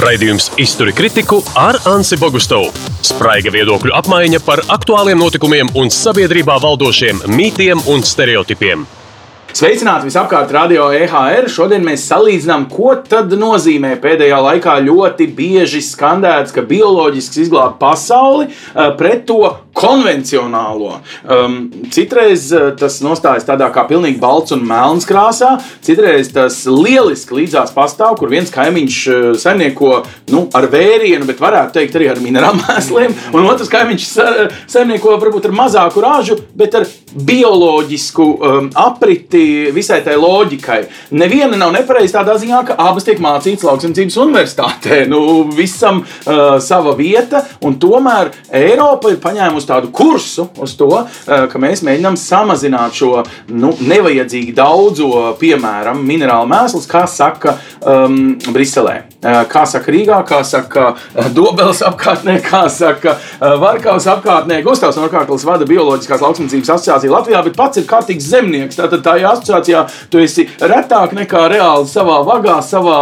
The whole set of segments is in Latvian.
Raidījums Izturi kritiku ar Ansi Bogustovu. Spraiga viedokļu apmaiņa par aktuāliem notikumiem un sabiedrībā valdošiem mītiem un stereotipiem. Sveicināti visapkārt radio EHR. Šodien mēs salīdzinām, ko tad nozīmē pēdējā laikā ļoti bieži skandēts, ka bioloģisks izglāb pasauli eh, pret to konvencionālo. Um, citreiz uh, tas nostājas tādā kā pilnīgi balts un melns krāsā, citreiz tas lieliski līdzās pastāv, kur viens kaimiņš uh, saimnieko nu, ar vērienu, bet varētu teikt arī ar minerālu mēsliem, un otrs kaimiņš saimnieko varbūt ar mazāku rāžu, bet ar bioloģisku um, apriti visai tai loģikai. Neviena nav nepareiza tādā ziņā, ka abas tiek mācītas lauksimniecības universitātē. Nu, visam uh, sava vieta, un tomēr Eiropa ir paņēmusi tādu kursu uz to, uh, ka mēs mēģinām samazināt šo nu, nevajadzīgi daudzo, piemēram, minerālu mēslus, kā saka um, Briselē. Uh, kā saka Rīgā, kā saka Dobeles apkārtnē, kā saka Varkavas apkārtnē. Gustavs Norkārklis vada Bioloģiskās lauksimniecības asociāciju Latvijā, bet pats ir kārtīgs zemnieks. Tātad tajā asociācijā tu esi retāk nekā reāli savā vagā, savā,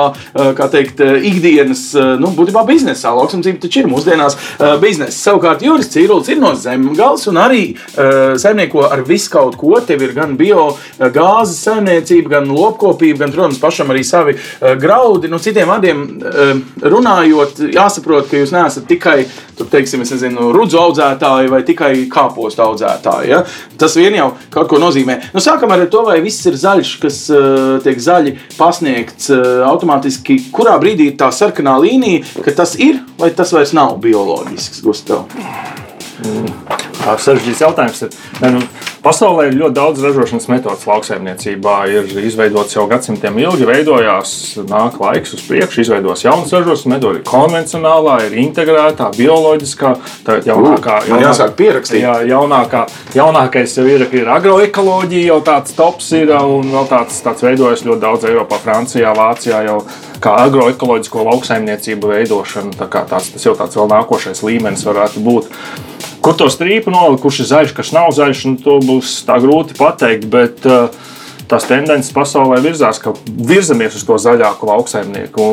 kā teikt, ikdienas, nu, būtībā biznesā. Lauksimniecība taču ir mūsdienās biznesa. Savukārt Juris Cīrulis ir no zemgals un arī saimnieko ar visu kaut ko. Tev ir gan biogāzes saimniecība, gan lopkopība, gan, protams, pašam arī savi graudi. Nu, citiem vārdiem runājot, jāsaprot, ka jūs neesat tikai, tur, teiksim, nezinu, rudzu audzētāji vai tikai kāpostu audzētāji. Ja? Tas vien jau kaut ko nozīmē. Nu, sākam ar to, vai viss ir zaļš, kas uh, tiek zaļi pasniegts uh, automātiski. Kurā brīdī ir tā sarkanā līnija, ka tas ir vai tas vairs nav bioloģisks, Gustav? Ir sarežģīts jautājums. Ne, nu, pasaulē ir ļoti daudz ražošanas metodas lauksaimniecībā. Ir izveidots jau gadsimtiem ilgi, veidojās, nāk laiks uz priekšu, izveidojas jaunas ražošanas metodas. Ir konvencionālā, ir integrētā, bioloģiskā, tā ir jaunākā. Uh, jāsāk pierakstīt. Jā, jaunākā, jaunākais jau ir, ir agroekoloģija, jau tāds tops ir, un vēl tāds, tāds veidojas ļoti daudz Eiropā, Francijā, Vācijā jau kā agroekoloģisko lauksaimniecību veidošana. Tā tāds, tas jau tāds vēl nākošais līmenis varētu būt. Kur to strīpu nolikt, kurš ir zaļš, kas nav zaļš, nu, to būs tā grūti pateikt. Bet, uh, tās tendences pasaulē virzās, ka virzamies uz to zaļāku lauksaimnieku,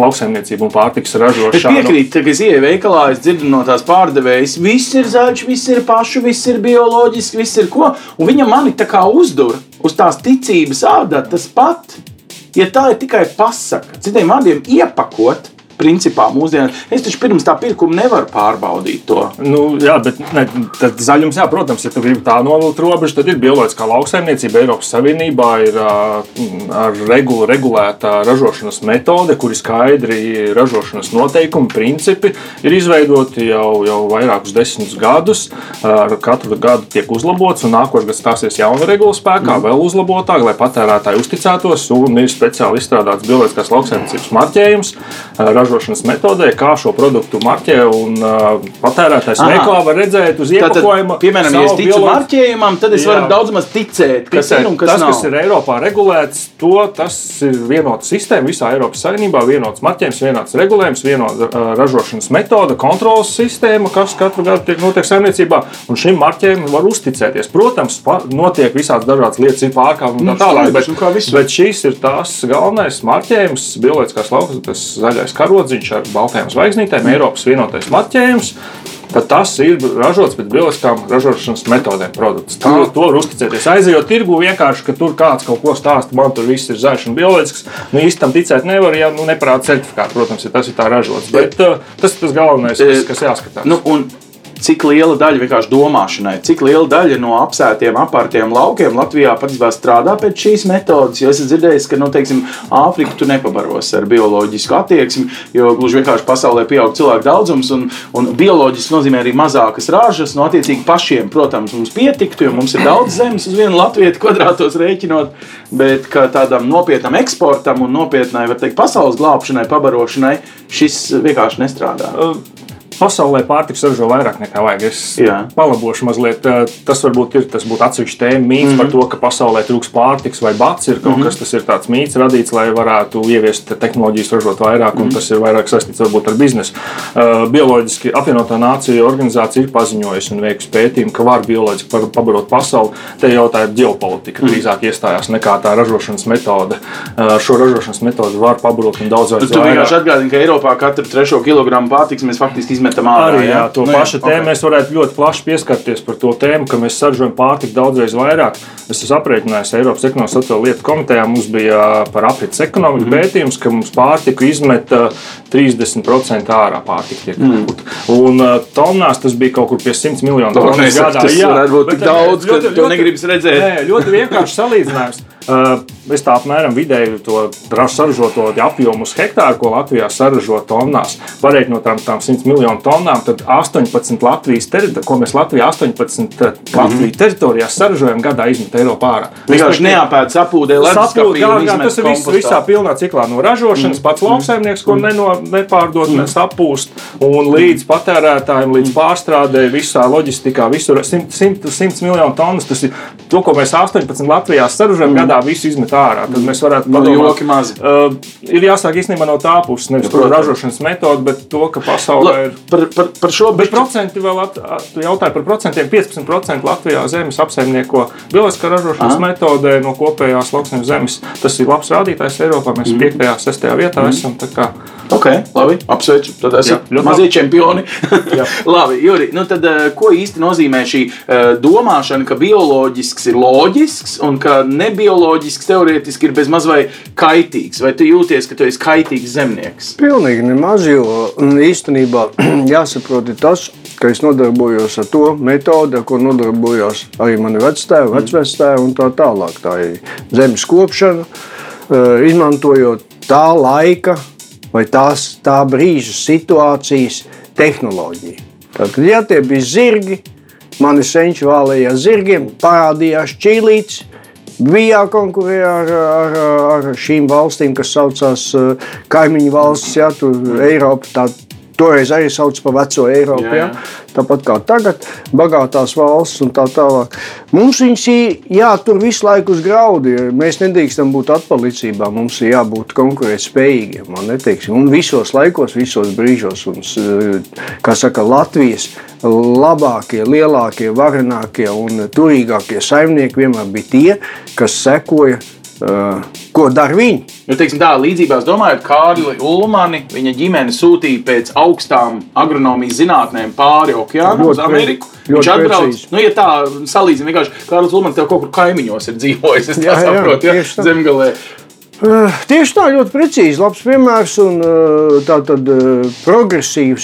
lauksaimniecību un pārtiks ražošanu. Es piekrītu, ka es ieeju veikalā, es dzirdu no tās pārdevējas, viss ir zaļš, viss ir pašu, viss ir bioloģiski, viss ir ko. Un viņa mani tā kā uzdur uz tās ticības ādā tas pat. Ja tā ir tikai pasaka, citiem vārdiem iepakot, principā mūsdienās. Es taču pirms tā pirkuma nevaru pārbaudīt to. Nu, jā, bet ne, zaļums, jā, protams, ja tu gribi tā novilkt robežu, tad ir bioloģiskā lauksaimniecība Eiropas Savienībā, ir ar regulu regulēta ražošanas metode, kur ir skaidri ražošanas noteikumi, principi ir izveidoti jau, jau vairākus desmitus gadus. Ar katru gadu tiek uzlabots, un nākošais gads stāsies jauna regula spēkā, mm. vēl uzlabotāk, lai patērētāji uzticētos. Un ir speciāli izstrādāts bioloģiskās lauksaimniecības marķējums ražošanas metodē, kā šo produktu marķē. Un, patērētājs veiklā var redzēt uz iepakojuma. Piemēram, ja es ticu bioloģi... marķējumam, tad es jā, varu daudz maz ticēt, kas ticēt, ir un kas tas, nav. kas ir Eiropā regulēts, to, tas ir vienota sistēma visā Eiropas Savienībā, vienots marķējums, vienots regulējums, vienota uh, ražošanas metode, kontrolas sistēma, kas katru gadu tiek notiek saimniecībā. Un šim marķējumam var uzticēties. Protams, notiek visādas dažādas lietas, ir pārkāpumi un tā nu, tālāk. Bet, bet šis ir tās galvenais marķējums, bioloģiskās laukas, tas zaļais karogs karodziņš ar baltajām zvaigznītēm, Eiropas vienotais marķējums. Tad tas ir ražots pēc bioloģiskām ražošanas metodēm. Produkts. Tā, to var uzticēties. Aizejot tirgu, vienkārši, ka tur kāds kaut ko stāsta, man tur viss ir zaļš un bioloģisks. Nu, īsti tam ticēt nevar, ja nu, neparāda certifikātu, protams, ja tas ir tā ražots. Bet uh, tas ir tas galvenais, kas, kas jāskatās. Nu, un cik liela daļa vienkārši domāšanai, cik liela daļa no apsētiem, apārtiem laukiem Latvijā patiesībā strādā pēc šīs metodes. Jo es dzirdēju, ka, nu, teiksim, Āfriku tu nepabaros ar bioloģisku attieksmi, jo gluži vienkārši pasaulē pieaug cilvēku daudzums, un, un bioloģiski nozīmē arī mazākas ražas. No attiecīgi pašiem, protams, mums pietiktu, jo mums ir daudz zemes uz vienu latviešu kvadrātos rēķinot, bet tādam nopietnam eksportam un nopietnai, var teikt, pasaules glābšanai, pabarošanai šis vienkārši nestrādā. Uh pasaulē pārtiks ražo vairāk nekā vajag. Es Jā. palabošu mazliet. eh, Tas varbūt ir tas būtu atsevišķs tēma mīts mm -hmm. par to, ka pasaulē trūks pārtiks vai bats. Ir kaut mm -hmm. kas, tas ir tāds mīts radīts, lai varētu ieviest tehnoloģijas, ražot vairāk, un mm -hmm. tas ir vairāk saistīts varbūt ar biznesu. Uh, bioloģiski apvienotā nācija organizācija ir paziņojusi un veikusi pētījumu, ka var bioloģiski pabarot pasauli. Te jau tā ir ģeopolitika, -hmm. drīzāk iestājās nekā tā ražošanas metode. Uh, Šo ražošanas metodi var pabarot un daudz vajag Tu vienkārši atgādini, ka Eiropā katru trešo kilogramu pārtiks mēs faktiski izmetam ārā. Arī jā, to Nu, pašu tēmu mēs varētu ļoti plaši pieskarties par to tēmu, ka mēs saražojam pārtiku daudzreiz vairāk. Es esmu aprēķinājis Eiropas ekonomikas sociālo lietu komitejā. Mums bija par aprits ekonomiku mm. -hmm. pētījums, ka mums pārtiku izmet uh, 30% ārā pārtika. Tiek mm. Un uh, tonnās tas bija kaut kur pie 100 miljonu To tonnas mēs- gadā. tas varētu būt tik uh, daudz, ka to negribas redzēt. Nē, ļoti vienkārši salīdzinājums. Uh, es tā apmēram vidēji to saražoto apjomu uz hektāru, ko Latvijā saražo tonnās, pareiķinot no tām, tām 100 miljonu tonnām, tad 18 Latvijas teritorijā, ko mēs Latvijā 18 Latvijas teritorijās saražojam, gadā izmet Eiropā ārā. Vienkārši neapēd sapūdē, Sapūt, jā, ledus jā, tas ir viss visā pilnā ciklā. No ražošanas pats lauksaimnieks, ko neno, nepārdod, mm. sapūst, un līdz patērētājiem, līdz pārstrādē, visā loģistikā, visur 100, 100, 100 miljonu tonnas. Tas ir to, ko mēs 18 Latvijā saražojam, mm. gadā visu izmet ārā. Tad mēs varētu No padomāt, mazi. Uh, ir jāsāk īstenībā no tā puses, nevis par ražošanas metodu, bet to, ka pasaulē ir. Par, par, par šo Bet procenti vēl, at, at, tu jautāji par procentiem. 15% Latvijā zemes apsaimnieko bioloģiskā ražošanas Aha. metodē no kopējās lauksnes zemes. Tas ir labs rādītājs Eiropā. Mēs Mhm. 5. un 6. vietā mm. esam. Ok, labi, apsveicu. Tad esam Jā, mazie čempioni. Jā. labi, Juri, nu tad, eh, ko īsti nozīmē šī eh, domāšana, ka bioloģisks ir loģisks un ka nebioloģisks teorētiski ir bezmaz vai kaitīgs? Vai tu jūties, ka tu esi kaitīgs zemnieks? Pilnīgi nemaz, jo mm, īstenībā jāsaprot tas, ka es nodarbojos ar to metodi, ar ko nodarbojās arī mani vectēvi, vecvectēvi un tā tālāk. Tā ir zemes kopšana, eh, izmantojot tā laika vai tās, tā brīža situācijas tehnoloģiju. Tātad, ja tie bija zirgi, mani senči vālēja ar zirgiem, parādījās čīlīts, bija jākonkurē ar, ar, ar šīm valstīm, kas saucās eh, kaimiņu valsts, ja tur Eiropa. Tā, Toreiz arī sauc par veco Eiropu. Jā, Ja? jā. Tāpat kā tagad, bagātās valsts un tā tālāk. Mums viņas ir jātur visu laiku uz graudu. Mēs nedrīkstam būt atpalicībā. Mums ir jābūt konkurētspējīgiem. Un visos laikos, visos brīžos. Un, kā saka, Latvijas labākie, lielākie, varenākie un turīgākie saimnieki vienmēr bija tie, kas sekoja, uh, ko dara viņi. Nu, teiksim, tā līdzībā, domājot, Kārli Ulmani, viņa ģimene sūtīja pēc augstām agronomijas zinātnēm pāri okeānam uz Ameriku. ļoti Viņš atbrauc, nu, ja tā salīdzina, vienkārši Kārlis Ulmans tev kaut kur kaimiņos ir dzīvojis. Es Jā, jā, saprotu, ja, tieši tā. Uh, tieši tā, ļoti precīzi. Labs piemērs un uh, tā tad uh, progresīva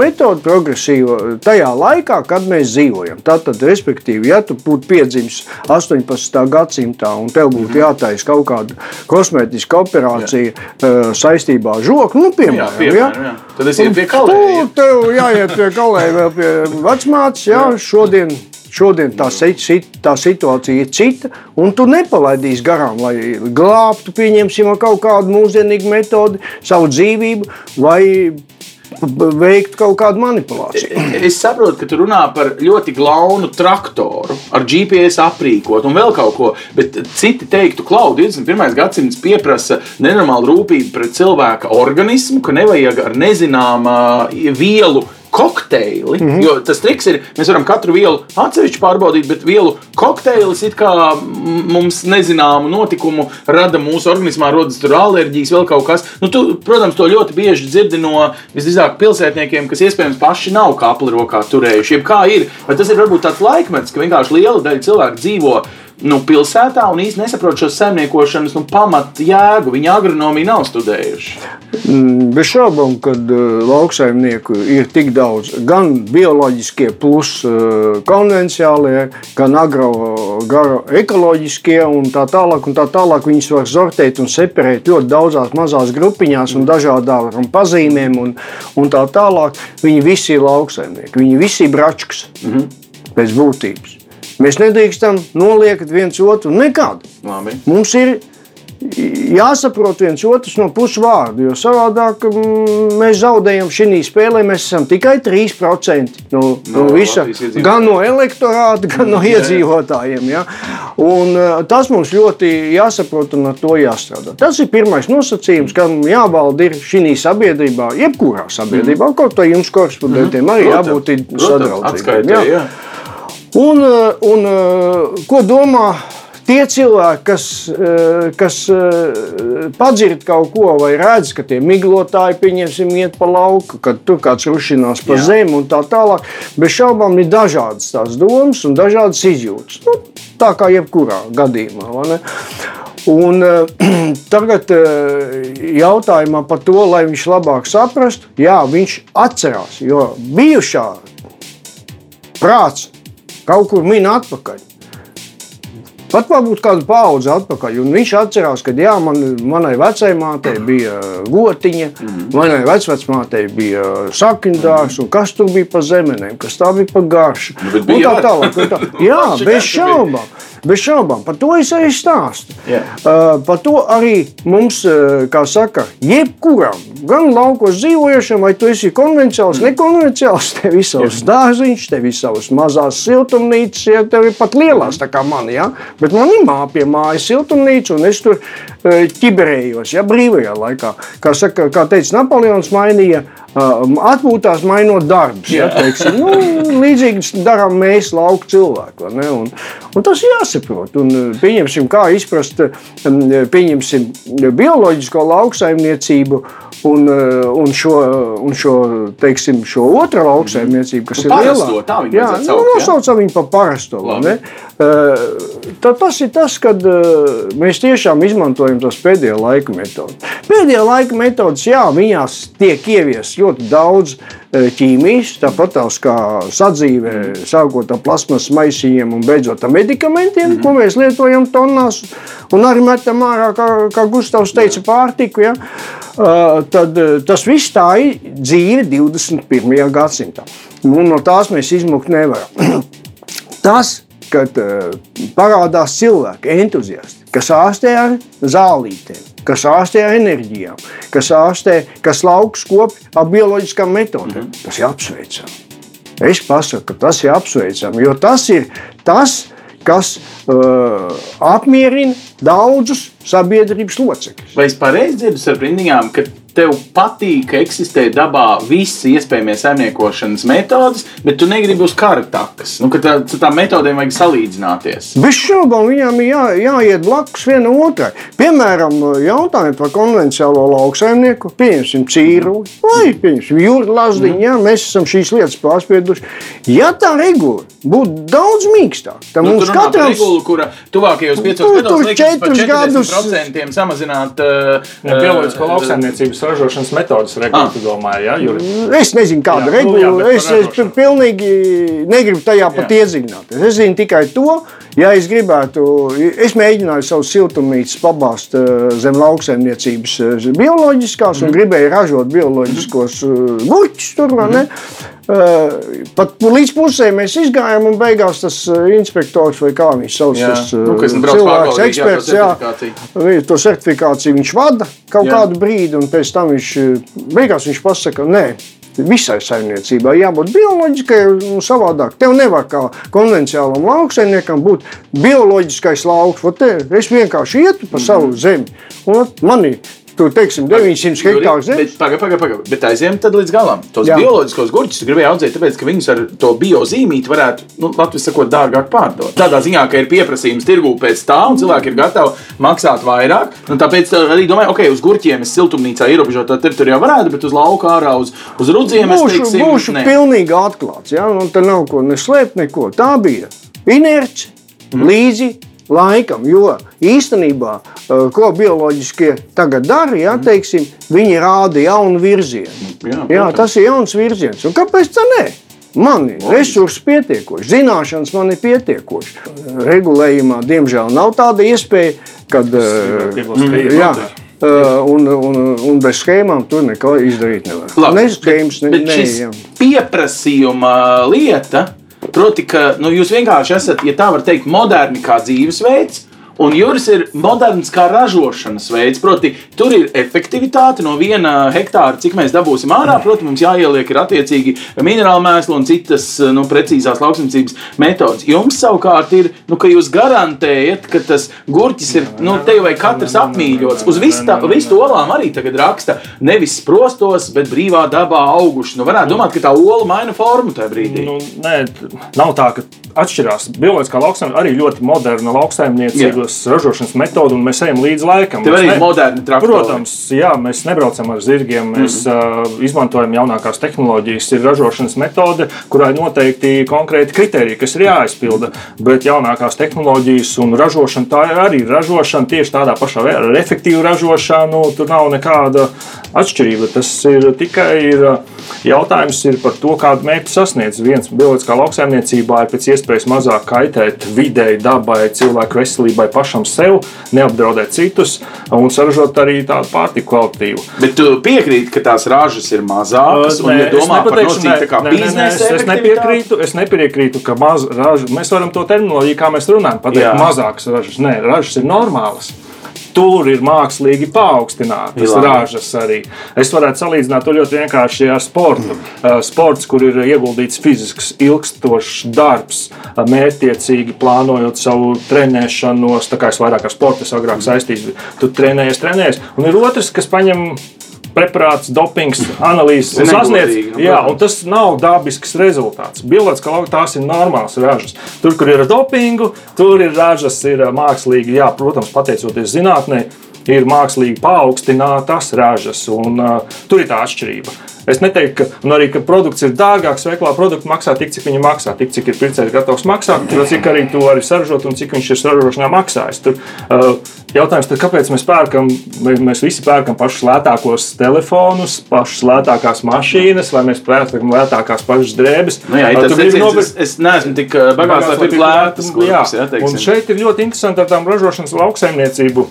metode, progresīva tajā laikā, kad mēs dzīvojam. Tātad, respektīvi, ja tu būtu piedzimis 18. gadsimtā un tev būtu jātaisa kaut kāda kosmētiska operācija uh, saistībā ar žokli, nu, Jā, piemēram, piemēram, jā. Tad es ietu pie kalēja. Tu, tev jāiet pie kalēja, vēl pie vecmātes. Jā, šodien, šodien tā, tā situācija ir cita, un tu nepalaidīsi garām, lai glābtu, pieņemsim, kaut kādu mūsdienīgu metodi savu dzīvību vai veikt kaut kādu manipulāciju. Es saprotu, ka tu runā par ļoti glaunu traktoru, ar GPS aprīkot un vēl kaut ko. Bet citi teiktu, ka 21. gadsimts prasa nenormālu rūpību pret cilvēka organismu, ka nevajag ar nezināmu vielu. Kokteili, mm -hmm. Jo tas triks ir, mēs varam katru vielu atsevišķi pārbaudīt, bet vielu kokteilis it kā mums nezināmu notikumu rada mūsu organismā, rodas tur alerģijas, vēl kaut kas. Nu, tu, protams, to ļoti bieži dzirdi no visdrīzāk pilsētniekiem, kas iespējams paši nav kapli rokā turējuši. Jeb kā ir, vai tas ir varbūt tāds laikmets, ka vienkārši liela daļa cilvēku dzīvo. Nu, pilsētā un īstenībā nesaprot šo saimniekošanas nu, pamatu jēgu. Viņi agronomiju nav studējuši. Mm, Bez šaubām, ka uh, lauksaimnieku ir tik daudz, gan bioloģiskie, plus uh, konvencionālie, gan agroekoloģiskie un tā tālāk. Un tā tālāk viņus var sortēt un separēt ļoti daudzās mazās grupiņās un dažādām pazīmēm un, un tā tālāk. Viņi visi ir lauksaimnieki, viņi visi ir bračkas mm -hmm. pēc būtības. Mēs nedrīkstam noliekt viens otru nekad. Labi. Mums ir jāsaprot viens otrs no pušu vārdu. Jo savādāk mm, mēs zaudējam šī spēlē. Mēs esam tikai 3% no, no, no visa, gan no elektorāta, gan no iedzīvotājiem. Ja? Un, uh, tas mums ļoti jāsaprot un ar to jāstrādā. Tas ir pirmais nosacījums, kam jāvalda ir šī sabiedrībā, jebkurā sabiedrībā, mm. kaut kā jums korespondentiem arī jābūt sadraudzīgiem. Un, un ko domā tie cilvēki, kas, eh, kas eh, padzird kaut ko vai redz, ka tie miglotāji, pieņemsim, iet pa lauku, kad tur kāds rušinās pa Jā. zemi un tā tālāk, bez šaubām ir dažādas tās domas un dažādas izjūtas. Nu, tā kā jebkurā gadījumā. Un, tagad jautājumā par to, lai viņš labāk saprastu, jā, viņš atcerās, jo bijušā prāts kaut kur min atpakaļ. Pat varbūt kādu paudzi atpakaļ. Un viņš atcerās, ka jā, man, manai vecajai bija gotiņa, mm -hmm. manai vecmātei bija sakņdārs, un kas tur bija pa zemenēm, kas tā bija pa garšu. Nu, tā tālāk. Tā. Jā, bez šaubām. Bez šaubām, par to es arī stāstu. Yeah. Uh, par to arī mums, uh, kā saka, jebkuram, gan laukos dzīvojušam, vai tu esi konvencionāls, mm. nekonvencionāls, tev ir savs yeah. dārziņš, tev ir savas mazās siltumnīcas, ja tev ir pat lielās, tā kā man, ja? bet man ir pie mājas siltumnīca, un es tur uh, ķiberējos, ja brīvajā laikā. Kā, saka, kā teica Napoleons, mainīja atpūtās, mainot darbus. Ja, teiksim, nu, līdzīgi darām mēs, lauku cilvēki. Un, un tas jāsaprot. Un, pieņemsim, kā izprast pieņemsim, bioloģisko lauksaimniecību un, un, šo, un šo, teiksim, šo otru lauksaimniecību, kas nu, ir lielāka. Tā jā, nu, nosaucam viņu par parasto. Tad tas ir tas, kad mēs tiešām izmantojam tos pēdējo laiku metodus. Pēdējā laika metodas, jā, viņās tiek ieviestas ļoti daudz ķīmijas, tāpat tās kā sadzīvē, sākot ar plasmas maisiņiem un beidzot ar medikamentiem, mm -hmm. ko mēs lietojam tonnās un arī metam ārā, kā, kā Gustavs teica, pārtiku. Ja? Uh, tad tas viss tā ir dzīve 21. gadsimtā. Un no tās mēs izmukt nevaram. tas, kad uh, parādās cilvēki, entuziasti, kas ārstē ar zālītēm, kas ārstē enerģijām, kas ārstē, kas lauks kopi ar bioloģiskām metodēm. Mm. Tas ir apsveicami. Es pasaku, ka tas ir apsveicami, jo tas ir tas, kas uh, apmierina daudzus sabiedrības locekļus. Vai es pareizi dzirdu ar rindiņām, ka tev patīk, ka eksistē dabā visas iespējamas saimniekošanas metodes, bet tu negribi uz kara takas. Nu, tā, tām metodēm vajag salīdzināties. Bez šaubām viņām ir jā, jāiet blakus viena otrai. Piemēram, jautājumi par konvencionālo lauksaimnieku, pieņemsim cīru vai pieņemsim jūras lazdiņu. Mm. Jā, mēs esam šīs lietas pārspieduši. Ja tā regula būtu daudz mīkstāka, tad nu, mums katram ir regula, kura tuvākajos piecos gados liekas par 40% samazināt uh, bioloģisko lauksaimniecības ražošanas metodas regulēta, ah. domāju, ja? Juri? Es nezinu, kāda ir regula. Es, es pilnīgi negribu tajā pat iedziļināties. Es zinu tikai to, ja es gribētu, es mēģināju savu siltumnīcu pabāzt eh, zem lauksaimniecības eh, bioloģiskās mm. un mhm. gribēju ražot bioloģiskos eh, gurķus tur, vai ne? Mm. Pat līdz pusē mēs gājām, un beigās tas inspektors vai kā viņš sauc, jā. tas nu, cilvēks, eksperts, jā, to certifikāciju viņš vada kaut jā. kādu brīdi, un pēc tam viņš beigās viņš pasaka, nē, Visai saimniecībai jābūt bioloģiskai un savādāk. Tev nevar kā konvencionālam lauksaimniekam būt bioloģiskais lauks. Es vienkārši ietu pa savu zemi. Un man ir Tur, teiksim, 900 hektāru zemes. Pagaid, pagaid, pagaid. Bet aizējām tad līdz galam. Tos Jā. bioloģiskos gurķus gribēju audzēt, tāpēc, ka viņus ar to biozīmīti varētu, nu, Latvijas sakot, dārgāk pārdot. Tādā ziņā, ka ir pieprasījums tirgū pēc tā, un cilvēki ir gatavi maksāt vairāk. Tāpēc arī domāju, ok, uz gurķiem es siltumnīcā ierobežotā teritorijā varētu, bet uz lauka ārā, uz, uz rudziem es teiksim, būšu ne. pilnīgi atklāts. Ja? Un te nav ko neslēpt neko. Tā bija inerce mm. līdzi laikam. Jo īstenībā, eh, ko bioloģiskie tagad dara, ja, mhm. teiksim, viņi rāda jaunu virzienu. Jā, jā, tas ir jauns virziens. Un kāpēc tā ne? Man ir resursi pietiekoši, zināšanas man ir pietiekoši. Regulējumā, diemžēl, nav tāda iespēja, kad. Uh, jā, Uh, un, un, un bez schēmām tur neko izdarīt nevar. Labi, ne schēmas, ne, ne, jā. pieprasījuma lieta Proti, ka nu, jūs vienkārši esat, ja tā var teikt, moderni kā dzīvesveids. Un jūras ir moderns kā ražošanas veids. Proti, tur ir efektivitāte no viena hektāra, cik mēs dabūsim ārā. Protams, mums jāieliek ir attiecīgi minerālu mēslu un citas nu, precīzās lauksaimniecības metodas. Jums savukārt ir, nu, ka jūs garantējat, ka tas gurķis ir, nu, te vai katrs apmīļots. Uz visu, olām arī tagad raksta nevis sprostos, bet brīvā dabā auguši. Nu, varētu domāt, ka tā ola maina formu tajā brīdī. Nu, nē, nav tā, ka atšķirās. Bioloģiskā lauksaimniecība arī ļoti moderna lauksaimniecības ražošanas metode, un mēs ejam līdz laikam. Tev arī ir moderni traktori. Protams, jā, mēs nebraucam ar zirgiem, mēs mm. uh, izmantojam jaunākās tehnoloģijas. Ir ražošanas metode, kurai noteikti konkrēti kriteriji, kas ir jāizpilda. Bet jaunākās tehnoloģijas un ražošana, tā ir arī ražošana tieši tādā pašā veidā, ar efektīvu ražošanu. Tur nav nekāda atšķirība. Tas ir tikai ir, jautājums ir par to, kādu mērķu sasniedz. Viens bioloģiskā lauksaimniecībā ir pēc iespējas mazāk kaitēt videi, dabai, cilvēku veselībai, pašam sev, neapdraudēt citus un saražot arī tādu pārtiku kvalitīvu. Bet tu piekrīti, ka tās ražas ir mazākas, un, ja es domā par nosacītu tā kā nē, nē, nē, biznesa es, es nepiekrītu, es nepiekrītu, ka maz ražu, mēs varam to terminoloģiju, kā mēs runājam, pateikt, mazākas ražas. Nē, ražas ir normālas. Tur ir mākslīgi paaugstinātas Jā. ražas arī. Es varētu salīdzināt to ļoti vienkārši ar sportu. Uh, Sports, kur ir ieguldīts fizisks, ilgstošs darbs, uh, mērķtiecīgi plānojot savu trenēšanos, tā kā es vairāk ar sportu agrāk saistīts, tu trenējies, trenējies. Un ir otrs, kas paņem preparāts, dopings, analīzes un sasniedz. nu, Jā, un tas nav dabisks rezultāts. Bioloģiskā lauka tās ir normālas ražas. Tur, kur ir dopingu, tur ir ražas, ir mākslīgi, jā, protams, pateicoties zinātnē, ir mākslīgi paaugstinātas ražas, un uh, tur ir tā atšķirība. Es neteiktu, ka, arī, ka produkts ir dārgāks, veiklā produkts maksā tik, cik viņa maksā, tik, cik ir pircējs gatavs maksāt, cik arī to var saražot un cik viņš ir saražošanā maksājis. Tur, uh, jautājums, tad, kāpēc mēs pērkam, mēs, visi pērkam pašus lētākos telefonus, pašus lētākās mašīnas, vai mēs pērkam lētākās pašas drēbes? Nu, jā, tas ir ir nopirkt- es, es neesmu tik bagāts, lai pirktu lētas. Jā, un šeit ir ļoti interesanti ar tām ražošanas lauksaimniecību.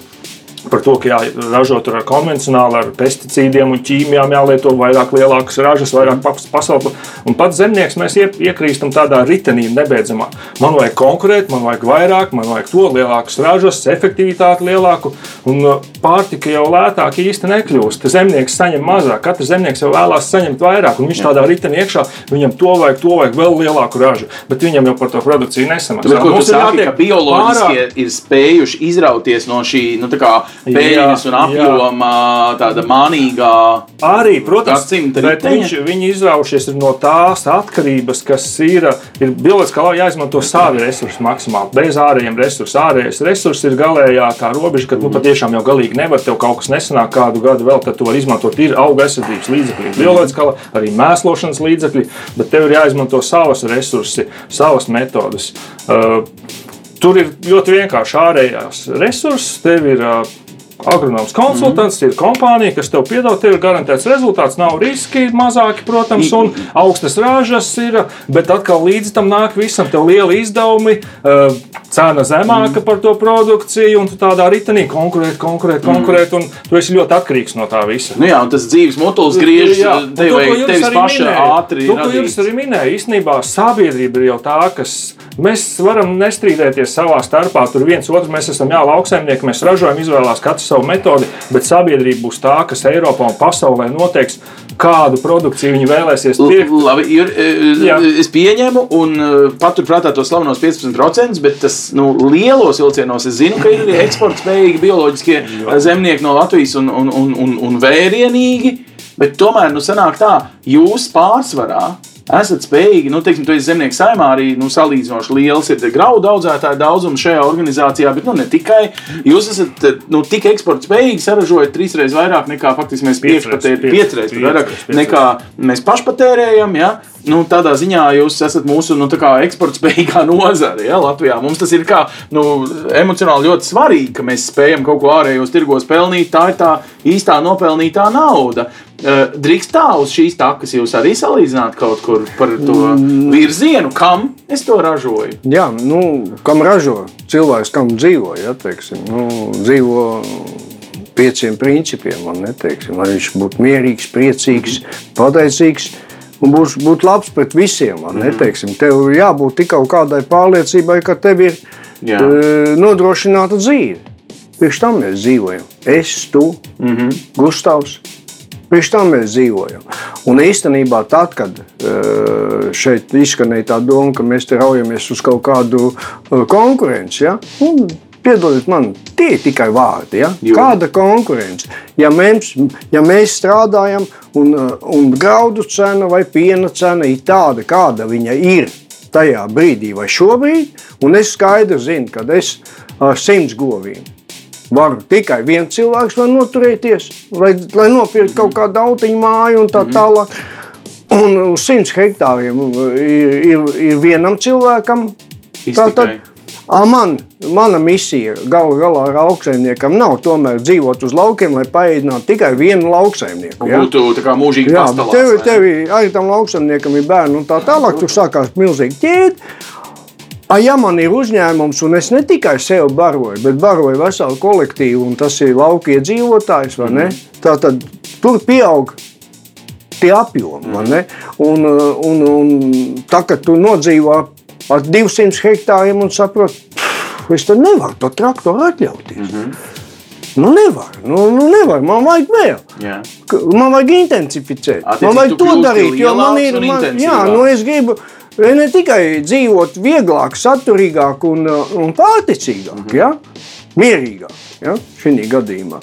Par to, ka jāražo tur ar konvencionāli, ar pesticīdiem un ķīmijām, jālieto vairāk lielākas ražas, vairāk pasauli. Un pats zemnieks mēs ie- iekrīstam tādā ritenī, nebeidzamā. Man vajag konkurēt, man vajag vairāk, man vajag to lielākas ražas, efektivitāti lielāku, un uh, pārtika jau lētāk īsti nekļūst. Zemnieks saņem mazāk, katrs zemnieks jau vēlās saņemt vairāk, un viņš tādā ritenī iekšā, viņam to vajag, to vajag vēl lielāku ražu, bet viņam jau par to produkciju nesamaksā. Bet, ko tu jātiek ka bioloģiskie pārāk- ir spējuši izrauties no šī nu, tā kā peļņas un jā. apjoma, tāda manīgā. Arī, protams, bet viņš, viņi izraušies no tās atkarības, kas ir, ir bioloģiskā lauka jāizmanto savi resursi maksimāli, bez ārējiem resursiem. Ārējais resurs ir galējā tā robeža, ka nu, patiešām jau galīgi nevar, tev kaut kas nesanāk kādu gadu vēl, tad tu vari izmantot ir auga aizsardzības līdzekļi, bioloģiskā arī mēslošanas līdzekļi, bet tev ir jāizmanto savas resursi, savas metodas. Uh, Tur ir ļoti vienkārši ārējās resursi. Tev ir uh, agronoms konsultants, mm. ir kompānija, kas tev piedāvā, tev ir garantēts rezultāts. Nav riski, mazāki, protams, un augstas ražas ir. Bet atkal līdz tam nāk visam, tev lieli izdevumi, uh, cena zemāka mm. par to produkciju, un tu tādā ritenī konkurēt, konkurēt, konkurēt, un tu esi ļoti atkarīgs no tā visa. Nu, jā, un tas dzīves motols Jā, un tev Juris tevis paša ātri. Ko radīt. Juris arī minēja, īstenībā sabiedrība ir jau tā, kas mēs varam nestrīdēties savā starpā. Tur viens otru mēs esam, jā, lauksaimnieki, mēs ražojam, izvēlās katru savu metodi, bet sabiedrība būs tā, kas Eiropā un pasaulē noteiks, kādu produkciju viņi vēlēsies pirkt. Labi, Jur, Jā. e, es pieņemu, un e, paturprātā tos slavenos 15%, bet tas nu, lielos vilcienos es zinu, ka ir arī eksporta spējīgi bioloģiskie e, zemnieki no Latvijas un, un, un, un, un vērienīgi. Bet tomēr nu, sanāk tā, jūs pārsvarā esat spējīgi, nu, teiksim, tu esi zemnieks saimā arī nu, salīdzinoši liels ir graudu audzētāju daudzums šajā organizācijā, bet nu, ne tikai. Jūs esat nu, tik eksporta spējīgi, saražojat trīsreiz vairāk nekā faktiski mēs piec- piecreiz vairāk nekā mēs pašpatērējam. Ja? Nu, tādā ziņā jūs esat mūsu nu, eksporta spējīgā nozare ja? Latvijā. Mums tas ir kā, nu, emocionāli ļoti svarīgi, ka mēs spējam kaut ko ārējos tirgos pelnīt. Tā ir tā īstā nopelnītā nauda. Eh, Drīkst tā uz šīs takas jūs arī salīdzināt kaut kur par to virzienu, kam es to ražoju. Jā, nu, kam ražo cilvēks, kam dzīvo, ja, teiksim, nu, dzīvo pieciem principiem. Man neteiksim, lai viņš būtu mierīgs, priecīgs, pateicīgs. Un būs būt labs pret visiem. Man, neteiksim. Tev jābūt tikai kādai pārliecībai, ka tev ir Jā. eh, nodrošinātu dzīvi. Priekš tam mēs dzīvojam. Es, tu, mm -hmm. Gustavs. Priekš tam mēs dzīvojam. Un īstenībā tad, kad eh, šeit izskanēja tā doma, ka mēs te raujamies uz kaut kādu eh, konkurenci, ja? un, piedodiet man, tie ir tikai vārdi. Ja? Jo. Kāda konkurence? Ja mēs, ja mēs strādājam un, eh, un graudu cena vai piena cena ir tāda, kāda viņa ir tajā brīdī vai šobrīd, un es skaidri zinu, ka es ar simts govīm varu tikai viens cilvēks var noturēties, lai, lai nopirktu kaut kādu autiņu māju un tā tālāk. Un uz 100 hektāriem ir, ir, ir vienam cilvēkam. Iztikai. ā, man, mana misija galu galā ar lauksaimniekam nav tomēr dzīvot uz laukiem, lai paēdinātu tikai vienu lauksaimnieku. ja? Būtu tā kā mūžīgi bet tev, tev arī tam lauksaimniekam ir bērni un tā tālāk. Tur sākās milzīgi ķēde. A, Ja man ir uzņēmums, un es ne tikai sev baroju, bet baroju veselu kolektīvu, un tas ir lauka iedzīvotājs, ne? Tā tad tur pieaug tie apjomi. ne? Un, uh, un, un tā, kad tu nodzīvo ar 200 hektāriem un saproti, es to nevaru to traktoru atļauties. Nu, nevar, nu, nu, nevar, man vajag vēl. Jā. Ka- Man vajag intensificēt. Attiecīgi, Man vajag to darīt, jo man ir. Man, jā, nu es gribu ne tikai dzīvot vieglāk, saturīgāk un, uh, un pārticīgāk, mm. -hmm. ja? mierīgāk ja? šī gadījumā.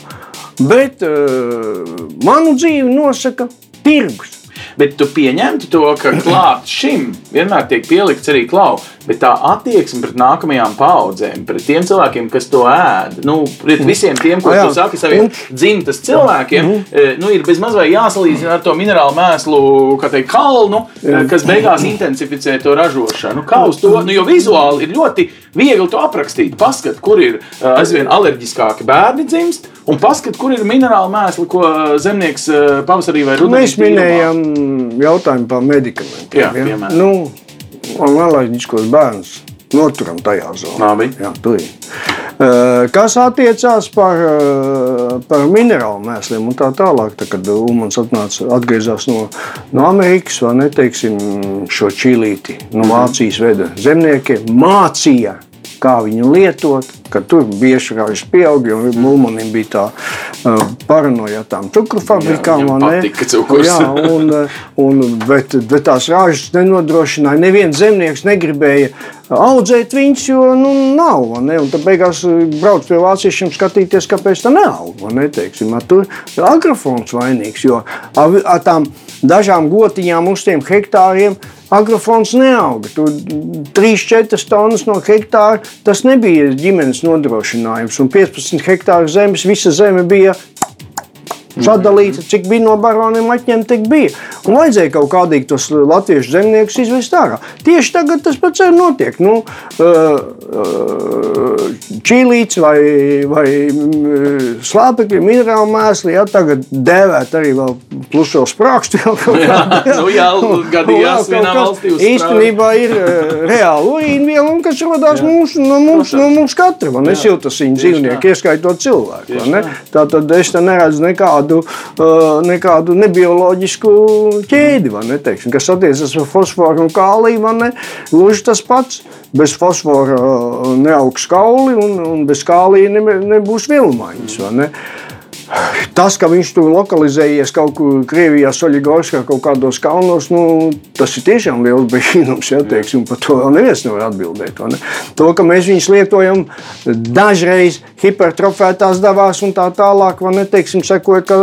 Bet uh, manu dzīvi nosaka tirgus. Bet tu pieņemtu to, ka klāt šim vienmēr tiek pielikts arī klau, bet tā attieksme pret nākamajām paudzēm, pret tiem cilvēkiem, kas to ēd, nu, pret visiem tiem, ko Ah, tu saki saviem Un- dzimtas cilvēkiem, eh, nu, ir bezmaz vai jāsalīdzina ar to minerālu mēslu, teikt, kalnu, eh, kas beigās intensificē to ražošanu. Kā uz to, nu, jo vizuāli ir ļoti viegli to aprakstīt. Paskat, kur ir eh, aizvien alerģiskāki bērni dzimst, un paskat, kur ir minerāli mēsli, ko eh, zemnieks eh, pavasarī vai rudenī Mēs minējām jautājumu par medikamentiem. Jā, piemēram. Nu, un alerģiskos bērnus noturam tajā zonā. Jā, ir. Eh, Kas attiecās par, par minerālu mēsliem un tā tālāk, tā, kad atnāca, atgriezās no, no Amerikas, vai ne, teiksim, šo čīlīti no Vācijas veda zemniekiem, mācīja, kā viņu lietot, ka tur bieži rāžas pieauga, jo Mulmanim bija tā uh, paranoja ar tām cukuru fabrikām. ne? patika cukurs. Jā, un, un, bet, bet tās rāžas nenodrošināja. Neviens zemnieks negribēja audzēt viņus, jo nu, nav. Ne? Un tad beigās brauc pie vāciešiem skatīties, kāpēc tā neaug. Ne? Teiksim, tur ir agrofons vainīgs, jo ar, ar tām dažām gotiņām uz tiem hektāriem agrofons neauga. Tur 3-4 tonnas no hektāra tas nebija ģimenes nodrošinājums. Un 15 hektāru zemes, visa zeme bija sadalīta, cik bija no baroniem atņemta, tik bija. Un vajadzēja kaut kādīgi tos latviešu zemniekus izvest ārā. Tieši tagad tas pats arī notiek. Nu, Čīlīts vai, vai mm, slāpekļi, minerāli mēsli, ja tagad dēvēt arī vēl pluso sprākstu. Jā, nu jā, gadījās vienā valstī uz Īstenībā ir uh, reāli urīnviela, un kas radās mūsu, no mums, no mums katra. Man es jūtu viņa dzīvnieku, ieskaitot cilvēku. Tā tad es te neredzu nekādu, uh, nekādu nebioloģisku ķēdi, ne, teiksim, kas attiecas uz fosforu un kāliju. Gluži tas pats. Bez fosfora uh, neaugs kauli, un, un bez kālija ne, nebūs vilmaiņas. ne? Tas, ka viņš tur lokalizējies kaut kur Krievijā, Soļigorskā, kaut kādos kalnos, nu, tas ir tiešām liels brīnums. Ja, teiksim, par to neviens nevar atbildēt. Ne? To, ka mēs viņus lietojam dažreiz hipertrofētās devās un tā tālāk, vai ne, teiksim, sekojot, ka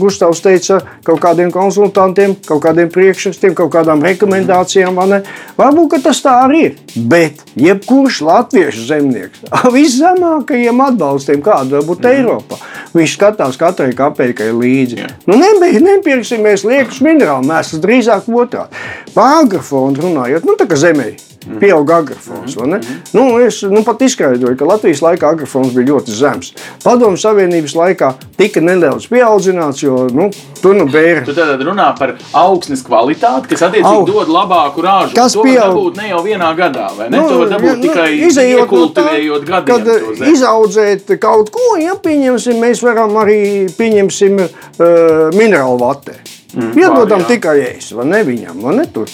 Gustavs teica kaut kādiem konsultantiem, kaut kādiem priekšrakstiem, kaut kādām rekomendācijām, vai ne? Varbūt, ka tas tā arī ir. Bet jebkurš latviešu zemnieks ar viszemākajiem atbalstiem, kāda var būt Eiropā, viņš skatās katrai kapeikai līdzi. Jā. Nu, nebija, nepirksimies liekas minerālu mēslus, drīzāk otrādi. Par agrofonu runājot, nu tā kā zemē. Pieauga agrofons. vai ne? Nu, es nu, pat izskaidroju, ka Latvijas laikā agrofons bija ļoti zems. Padomu Savienības laikā tika nedaudz pieaudzināts, jo nu, tur nu bēra. Tu tad runā par augsnes kvalitāti, kas attiecīgi Au. dod labāku ražu. Kas pieaug- ne jau vienā gadā, vai ne? Nu, to var dabūt ja, tikai izejot no tā, gadiem. Kad izaudzēt kaut ko, ja pieņemsim, mēs varam arī pieņemsim uh, minerālu vatē. Mm, Iedodam tikai ēst, vai ne viņam, vai ne tur,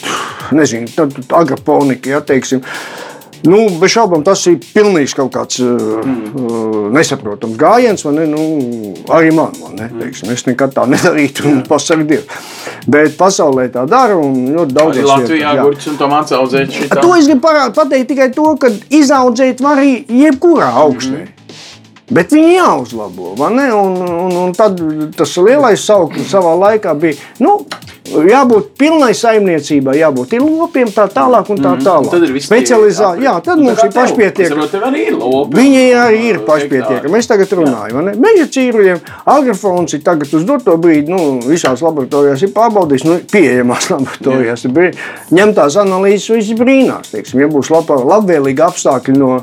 nezinu, tad agroponika, ja teiksim. Nu, bez šaubām tas ir pilnīgi kaut kāds mm. nesaprotams gājiens, ne? Nu, arī man, ne? Teiksim, es nekad tā nedarītu, un pasaku Dievu. Bet pasaulē tā dara, un ļoti daudz Arī Latvijā gurķis un tomāts audzēt šitā. To es gribu pateikt tikai to, ka izaudzēt var arī jebkurā augstnē. Mm. Bet viņi jāuzlabo. Un, un, un tad tas lielais sauklis savā laikā bija. Nu, Jābūt pilnai saimniecībai, jābūt ir lopiem, tā tālāk un tā tālāk. Tad ir viss Specializā, pieejams. jā, tad mums ir pašpietiekami. Viņi arī ir pašpietiekami. Es tagad runāju par meža cīruļiem. Agrofons ir tagad uz doto brīdi, nu, visās laboratorijās ir pārbaudījis, nu, pieejamās laboratorijās. brī- Ņemtās analīzes, viss brīnās. Teiksim, ja būs labvēlīgi apstākļi no,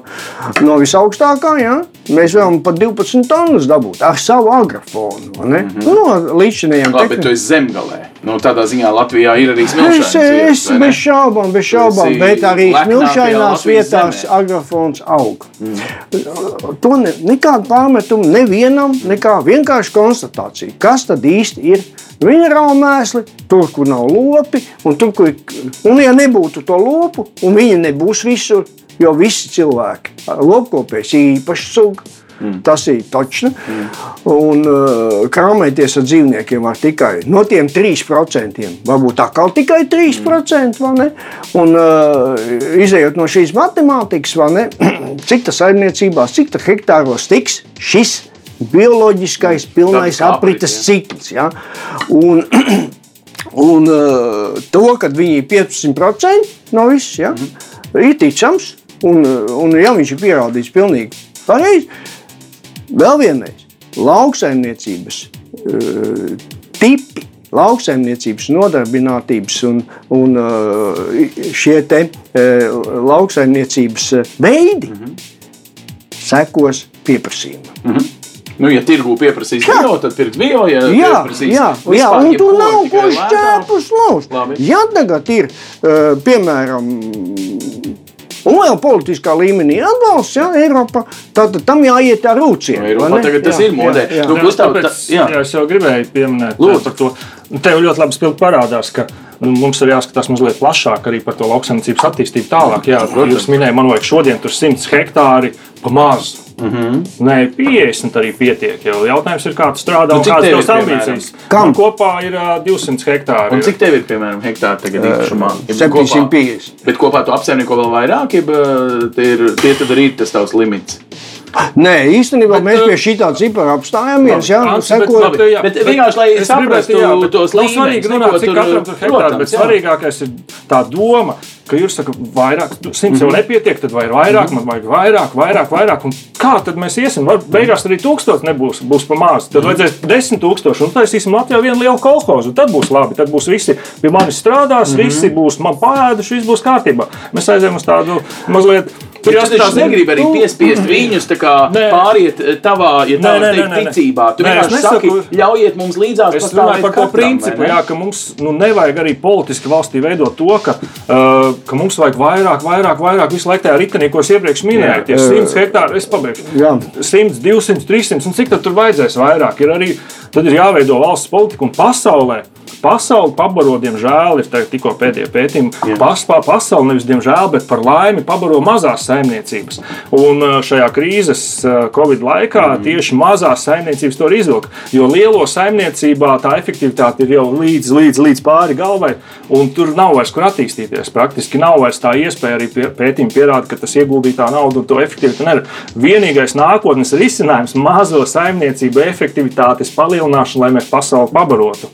no visaugstākā, jā, mēs varam pat 12 tonnas dabūt ar savu agrofonu. vai ne? Nu, līdzinējiem Labi, bet tu esi zemgalē. Nu, tādā ziņā Latvijā ir arī smilšains. Es, es bez šaubām, bez šaubām, bet arī Latvijas vietās zemē. agrofons aug. Mm. To ne, nekādu pārmetumu nevienam, nekā vienkārši konstatācija. Kas tad īsti ir minerāli mēsli, tur, kur nav lopi, un tur, kur ir, un ja nebūtu to lopu, un viņi nebūs visur, jo visi cilvēki lopkopēs ir īpaši suga. Mm. Tas ir točs. Mm. Un uh, krāpēties ar dzīvniekiem var tikai no tiem 3%. Varbūt kā tikai 3%. Mm. Un uh, izējot no šīs matemātikas, ne, cik tas saimniecībās, cik tas hektāros tiks šis bioloģiskais, pilnais aprites aprite, cikls. Ja? Un, Un uh, to, ka viņi ir 15% no visas, ja, mm ir ticams. Un, un ja viņš ir pierādījis pilnīgi pareizi, vēl vienreiz, lauksaimniecības uh, tipi, lauksaimniecības nodarbinātības un, un uh, šie te uh, lauksaimniecības veidi mm -hmm. sekos pieprasījumam. Nu, ja tirgu pieprasīs bio, tad pirkt bio. Ja Jā, jā, jā, un tu nav ko šķēpus laust. Ja tagad ir, piemēram, un vēl politiskā līmenī atbalsts, ja, Eiropa, tad tam jāiet ar rūciem. Nu, Eiropā vai ne? tagad tas Jā, ir modē. jā, jā. Nu, Jā, Gustav, tāpēc, ta- jā. jā, es jau gribēju pieminēt. Lūdzu. par to. Tev ļoti labi spilgti parādās, ka nu, mums ir jāskatās mazliet plašāk arī par to lauksaimniecības attīstību tālāk. Jā, jūs minējāt, man vajag šodien tur 100 hektāri pa mazu. Mm Mhm. -hmm. Nē, 50 arī pietiek. Jau. Jautājums ir, kā tu strādā Nu, un kādas tavas ambīcijas. Kam? Man kopā ir ā, 200 hektāri. Un cik tev ir, piemēram, hektāri tagad īpašumā? Jeb 750. kopā? Bet kopā tu apsaimnieko vēl vairāk, eh, tie, ir, tie tad arī tas tavs limits. Nē, īstenībā Bet, mēs uh, pie šī tā cipara apstājāmies. Jā, Ants, sekot, bet, jā, Bet vienkārši, lai es saprastu jā, bet tos līmeņus, svarīgi runāt, cik katram tur hektāri, bet jā. svarīgākais ir tā doma, ka jūs sakat, vairāk, simts jau nepietiek, tad vajag vairāk, man vajag vairāk, vairāk, vairāk. Un kā tad mēs iesim? Var, beigās arī tūkstots nebūs būs pa maz. Tad vajadzēs desmit tūkstoši, un taisīsim Latvijā vienu lielu kolhozu. Tad būs labi, tad būs visi pie manis strādās, visi būs man pāēduši, viss būs kārtībā. Mēs aizējām uz tādu mazliet. Bet tu jāskatās, taču negribi arī piespiest viņus tā kā pāriet eh, tavā, ja tā var teikt, ticībā. Tu vienkārši saki, ļaujiet mums līdzās Es runāju par to principu, jā, ka mums nu, nevajag arī politiski valstī veidot to, ka, uh, ka mums vajag vairāk, vairāk, vairāk visu laiku tajā ritenī, ko es iepriekš minēju. Tie 100 hektāri, es pabeigšu. Jā. 100, 200, 300, un cik tad tur vajadzēs vairāk? Ir arī, tad ir jāveido valsts politika un pasaulē. Pasauli pabaro, diemžēl, ir tikko pēdējie pētījumi. Paspā, pasauli nevis diemžēl, bet par laimi pabaro mazās saimniecības. Un uh, šajā krīzes uh, Covid laikā mm. tieši mazās saimniecības to izvilka. Jo lielo saimniecībā tā efektivitāte ir jau līdz, līdz, līdz pāri galvai, un tur nav vairs kur attīstīties. Praktiski nav vairs tā iespēja arī pētījumi pierāda, ka tas ieguldītā nauda un to efektivitāti nevar. Vienīgais nākotnes risinājums - mazo saimniecību efektivitātes palielināšana, lai mēs pasauli pabarotu.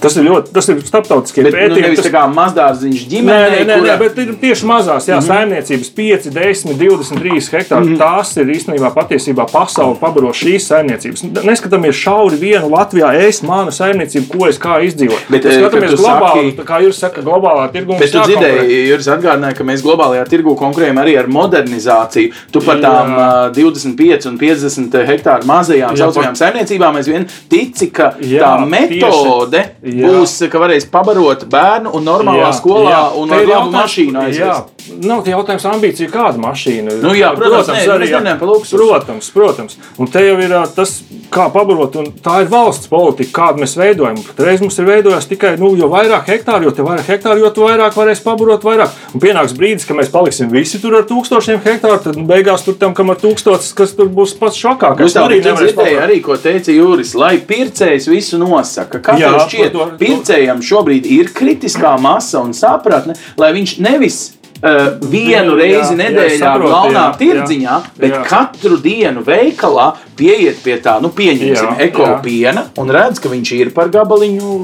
Tas ir ļoti, tas ir starptautiskie Bet nu, pētījumi. nevis tas- tā kā mazdārziņš Nē, ģimenei, nē, nē, nē, kura- bet ir tieši mazās jā, mm -hmm. saimniecības, 5, 10, 23 hektāri. Mm -hmm. Tās ir īstenībā patiesībā pasauli pabaro šīs saimniecības. Neskatāmies šauri vienu Latvijā, es, mana saimniecība, ko es kā izdzīvoju. Bet, eh, skatāmies globāli, saki- kā jūs sakat, globālā tirgumā. Bet tu dzirdēji, Juris atgādināja, ka mēs globālajā tirgu konkurējam arī ar modernizāciju. Tu par tām Jā. uh, 25 un 50 hektāru mazajām Jā, saucamajām saimniecībām aizvien tici, ka Jā, tā metode Jā. būs, ka varēs pabarot bērnu un normālā skolā un Te ar labu mašīnu Jā, aizvest. nav tie jautājums ambīcija, kāda mašīna. Nu jā, protams, nē, mēs jā. nerunājam par luksusu. Protams, protams. Un te jau ir tas, kā pabarot, un tā ir valsts politika, kādu mēs veidojam. Reiz mums ir veidojās tikai, nu, jo vairāk hektāru, jo vairāk hektāru, jo vairāk varēs pabarot vairāk. Un pienāks brīdis, ka mēs paliksim visi tur ar tūkstošiem hektāru, tad beigās tur tam, kam ar tūkstotis, kas tur būs pats šokākais. Jūs tā arī arī arī ko teica Juris, lai pircējs visu nosaka. Kā Jā, tev šķiet, pircējam šobrīd ir kritiskā masa un sapratne, lai viņš nevis uh, vienu Jā, reizi jā, nedēļā saprotu, galvenā jā, tirdziņā, bet jā. katru dienu veikalā pieiet pie tā, nu, pieņemsim, Jā, ekopiena un redz, ka viņš ir par gabaliņu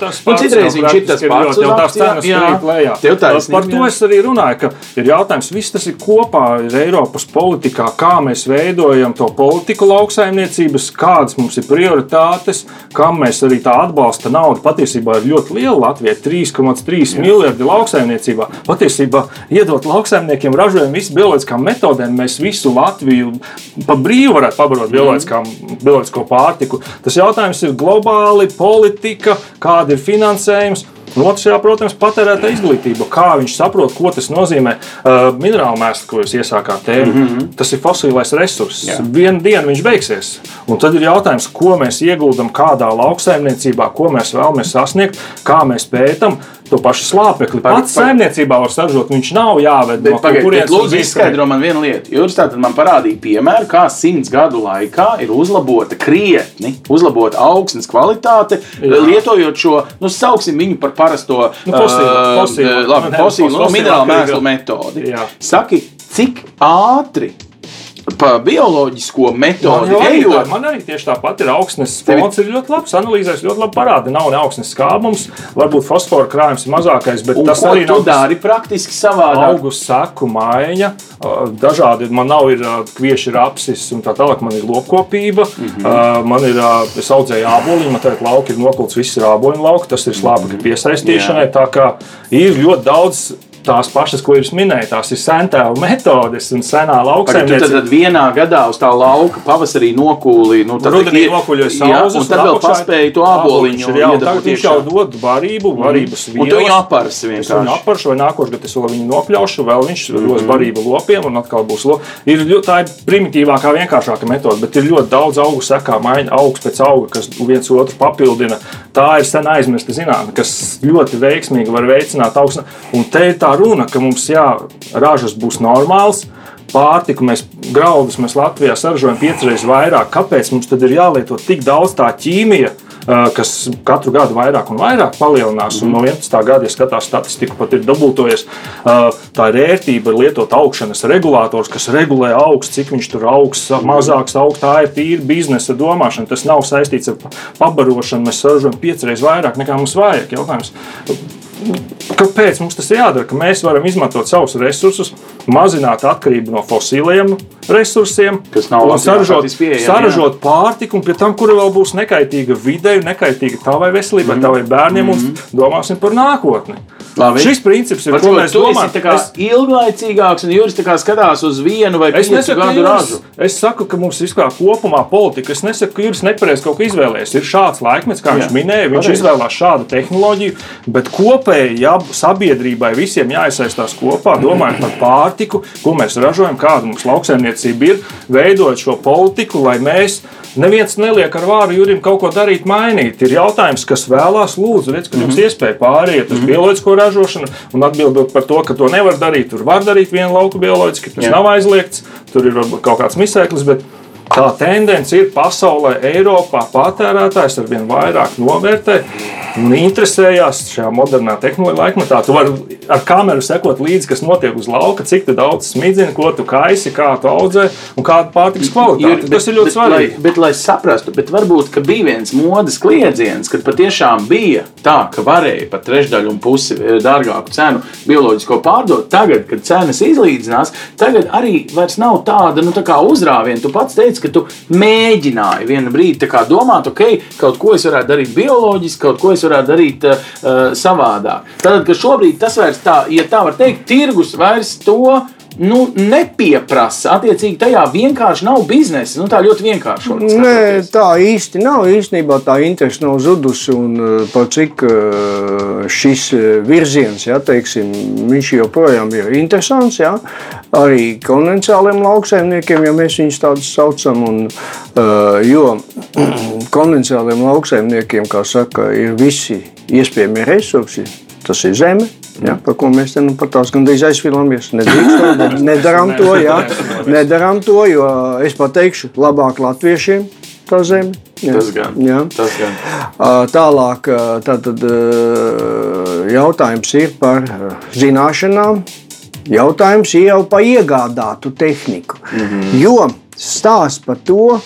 tas Nu, citreiz viņš ir tas pats jau tās cenas jā. krīt lejā. Tev taisnība, Par to jā. es arī runāju, ka ir jautājums, viss tas ir kopā ir Eiropas politikā, kā mēs veidojam to politiku lauksaimniecības, kādas mums ir prioritātes, kam mēs arī tā atbalsta nauda. Patiesībā ir ļoti liela Latvija - 3,3 miljardi lauksaimniecībā. Patiesībā iedot lauksaimniekiem ražojumu visu bioloģiskām metodēm, mēs visu Latviju pa brīvu varētu pabarot bioloģiskām- bioloģisko pārtiku. Tas jautājums ir globāli, politika, kāda ir finansējums. Un otrs, jā, protams, patērēta izglītība. Kā viņš saprot, ko tas nozīmē. Uh, minerālu mēslu, ko jūs iesākāt tēmu, mm -hmm. tas ir fosilais resurss. Jā. Vienu dienu viņš beigsies. Un tad ir jautājums, ko mēs ieguldam kādā lauksaimniecībā, ko mēs vēlamies sasniegt, kā mēs pētām. To pašu slāpekli pats par- saimniecībā var saražot. Viņš nav jāved Bet, no bet kurienes lūdzu, izskaidro man vienu lietu. Jūs tātad man parādīja piemēru, kā simts gadu laikā ir uzlabota krietni, uzlabota augsnes kvalitāte, Jā. lietojot šo, nu, sauksim viņu par parasto Nu, fosīlu, ā, fosīlu. minerālu mēslu metodi. Jā. Saki, cik ātri pa bioloģisko Man, metodi jau arī, tā- ejot? man arī tieši tāpat ir augsnes fonds, ir ļoti labs. Analīzēs ļoti labi parāda. Nav ne augsnes skābums, varbūt fosfora krājums ir mazākais, bet Un tas arī nav dari praktiski savādāk? augu saku maiņa. Dažādi man nav ir kvieši rapsis un tā tālāk. Man ir lopkopība, mm Mhm. -hmm. man ir, es audzēju āboliņu, man tagad lauki ir nokults, viss ir āboliņu lauki, tas ir slāpekļa piesaistīšanai. Tā kā ir ļoti daudz tās pašas, ko jūs minējāt, tās ir sentēvu metodes un senā Tu tad, lauksaimniecība. tad vienā gadā uz tā lauka pavasarī nokūlīja. Nu, tad Rudenī tie- nokuļoja Jā, saules, un tad vēl paspēja to āboliņu. Jā, un tagad viņš jau dod varību, varības Un tu viņu vielas. apars Es viņu vienkārši. apāršu, vai nākošais gads es vēl viņu nopļaušu, vēl viņš Mhm. dos barību lopiem, un atkal būs lopi. Ir tā ir primitīvākā, vienkāršākā metode, bet ir ļoti daudz augu sekā, maiņa augs pēc auga, kas viens otru papildina. Tā ir sen aizmirsta zinātne, kas ļoti veiksmīgi var veicināt augsni. Un te ir tā runa, ka mums jā, ražas būs normāls. Pārtiku mēs graudus mēs Latvijā saražojam piecreiz vairāk. Kāpēc mums tad ir jālieto tik daudz tā ķīmija? kas katru gadu vairāk un vairāk palielinās. Un no 11. gada, ja skatās statistiku, pat ir dubultojies. Tā ir ērtība, ir lietot augšanas regulators, kas regulē augstu, cik viņš tur augs, mazāks augs. Tā ir tīra biznesa domāšana. Tas nav saistīts ar pabarošanu. Mēs saražojam piecreiz vairāk nekā mums vajag. Jautājums. Kāpēc mums tas ir jādara? Ka mēs varam izmantot savus resursus, mazināt atkarību no fosiliem resursiem, Kas nav un saražot, saražot pārtiku, un pie tam, kura vēl būs nekaitīga videi, nekaitīga tavai veselībai, mm. tavai bērniem, un domāsim par nākotni. Labi. Šis princips ir, mēs esi domājam. tā kā Es- ilglaicīgāks, un kā skatās uz vienu vai piecu gadu ražu. es saku, ka mums vispār kopumā politika. Es nesaku, ka Juris nepareizi kaut ko izvēlējies. Ir šāds laikmets, kā Jā, viņš minēja, viņš pareizi. izvēlējās šādu tehnoloģiju, bet kopēji jā, sabiedrībai visiem jāiesaistās kopā, domājot par pārtiku, ko mēs ražojam, kāda mums lauksaimniecība ir, veidojot šo politiku, lai mēs. Neviens neliek ar vāru Jurim kaut ko darīt, mainīt. Ir jautājums, kas vēlās, lūdzu, redz, ka jums iespēja pāriet uz bioloģisko ražošanu un atbildot par to, ka to nevar darīt. Tur var darīt vienu lauku bioloģiski, tas Jā. nav aizliegts, tur ir varbūt kaut kāds misēklis, bet tā tendence ir pasaulē, Eiropā patērētājs ar vien vairāk novērtē un interesējās šajā modernā tehnoloģija laikmetā. Tu vari ar kameru sekot līdzi, kas notiek uz lauka, cik daudz smidzini, ko tu kaisi, kā tu audzē un kāda pārtiks kvalitāte. Juri, Tas ir ļoti bet, svarīgi. Lai, bet, lai saprastu, bet varbūt bija viens modes kliedziens, kad patiešām bija tā, ka varēja pat trešdaļu un pusi eh, dārgāku cenu bioloģisko pārdot. Tagad, kad cenas izlīdzinās, tagad arī vairs nav tāda nu, tā uzrāviena. Tu pats teici, ka tu mēģināji vienu brīdi domāt, ok, kaut ko es varētu darīt bioloģiski, kaut ko es varētu darīt uh, savādāk. Tad, ka šobrīd tas vairs tā, ja tā var teikt, tirgus vairs to nu, nepieprasa. Attiecīgi, tajā vienkārši nav biznesa. Nu, tā ļoti vienkārši. Nē, tā īsti nav. Īstenībā tā interese nav zudusi. Un, uh, par cik uh, šis uh, virziens, ja, teiksim, viņš joprojām ir interesants. Ja, arī konvencionāliem lauksaimniekiem, ja mēs viņus tādus saucam. Un, jo konvencionāliem lauksaimniekiem, kā saka, ir visi iespējamie resursi. Tas ir zeme, Ja, par ko mēs te nu pat tās gandrīz aizfilāmies. Nedrīkstam, nedarām to, jā, nedarām to, jo es pateikšu labāk latviešiem tā zeme. Jā, tas gan. Jā. Tas gan. Tālāk tātad, jautājums ir par zināšanām. Jautājums ir jau par iegādātu tehniku. Mm -hmm. Jo stāsts par to,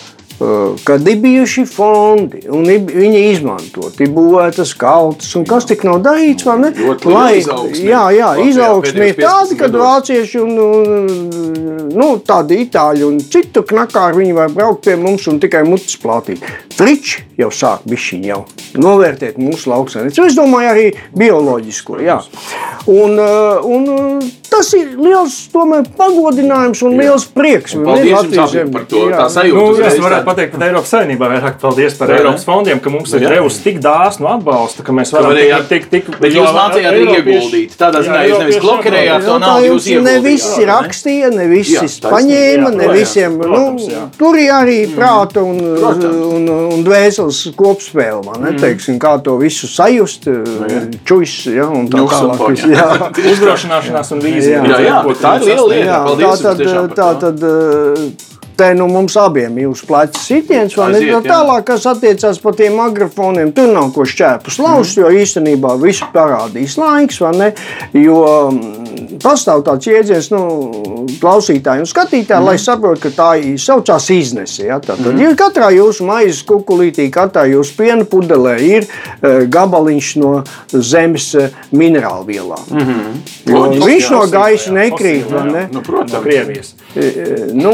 kad ir bijuši fondi un viņi izmantoti, būvētas kaltas un kas tik nav darīts, vai ne? Lai, jā, jā, izaugsme ir tāda, kad vācieši un, un nu, tādi itāļi un citu knakāri viņi var braukt pie mums un tikai mutes plātīt. Friči jau sāk bišķiņ jau novērtēt mūsu lauksainiecību. Es domāju arī bioloģisko, jā. Un, un tas ir liels tomēr pagodinājums un liels prieks. Un paldies jums par to, tā sajūta. Nu, pateikt par Eiropas Savienībā. Vairāk paldies par Eiropas fondiem, ka mums ir nu devusi tik dāsnu atbalstu, ka mēs varam tik, tik, tik, Bet jūs mācījāt arī ieguldīt. Tādā ziņā jūs nevis klokerējāt to naudu, jūs ieguldījāt. Ne visi rakstīja, ne visi paņēma, ne visiem. Nu, tur ir arī prāta un, un, dvēseles kopspēle, man neteiksim, mm. kā to visu sajust, nu, čuis, ja, un tā tālāk. Uzdrošināšanās un vīzija. Jā, jā, tā ir liela lieta. Paldies. Tā tad, tā tad te nu mums abiem ir uz pleca sitiens, vai ne? Tā tālāk, kas attiecās par tiem agrafoniem, tur nav ko šķēpus laust, mm. jo īstenībā visu parādīs laiks, vai ne? Jo mm, pastāv tāds jēdziens, nu, klausītāji un skatītāji, mm. lai saprotu, ka tā ir saucās iznese. Ja? Tad mm. ir katrā jūsu maizes kukulītī, katrā jūsu piena pudelē ir uh, gabaliņš no zemes uh, minerālvielām. Mm -hmm. Viņš no gaisa nekrīt, ne? Nu, protams, no Krievijas. E, nu,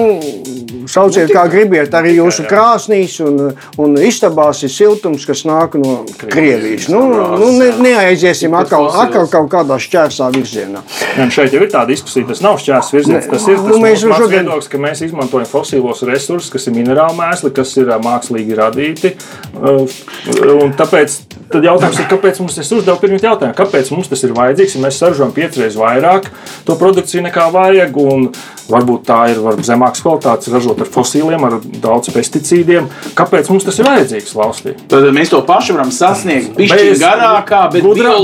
sauciet, kā gribiet, arī jūsu krāsnīs un, un istabās ir siltums, kas nāk no Krievijas. Nu, nu, ne, neaiziesim atkal, atkal kaut kādā šķērsā virzienā. Ja, šeit jau ir tā diskusija, tas nav šķērs virziens. Tas ir tas nu, mēs šodien... viedoklis, ka mēs izmantojam fosilos resursus, kas ir minerāli mēsli, kas ir mākslīgi radīti. Un tāpēc jautājums ir, kāpēc mums tas uzdev pirmie jautājumu? Kāpēc mums tas ir vajadzīgs, ja mēs saražojam piecreiz vairāk to produkciju nekā vajag? Un, Varbūt tā ir varbūt zemākas kvalitātes, ražot ar fosiliem, ar daudz pesticīdiem. Kāpēc mums tas ir vajadzīgs valstī? Tad mēs to pašu varam sasniegt bišķiņ garākā, bet gudrā,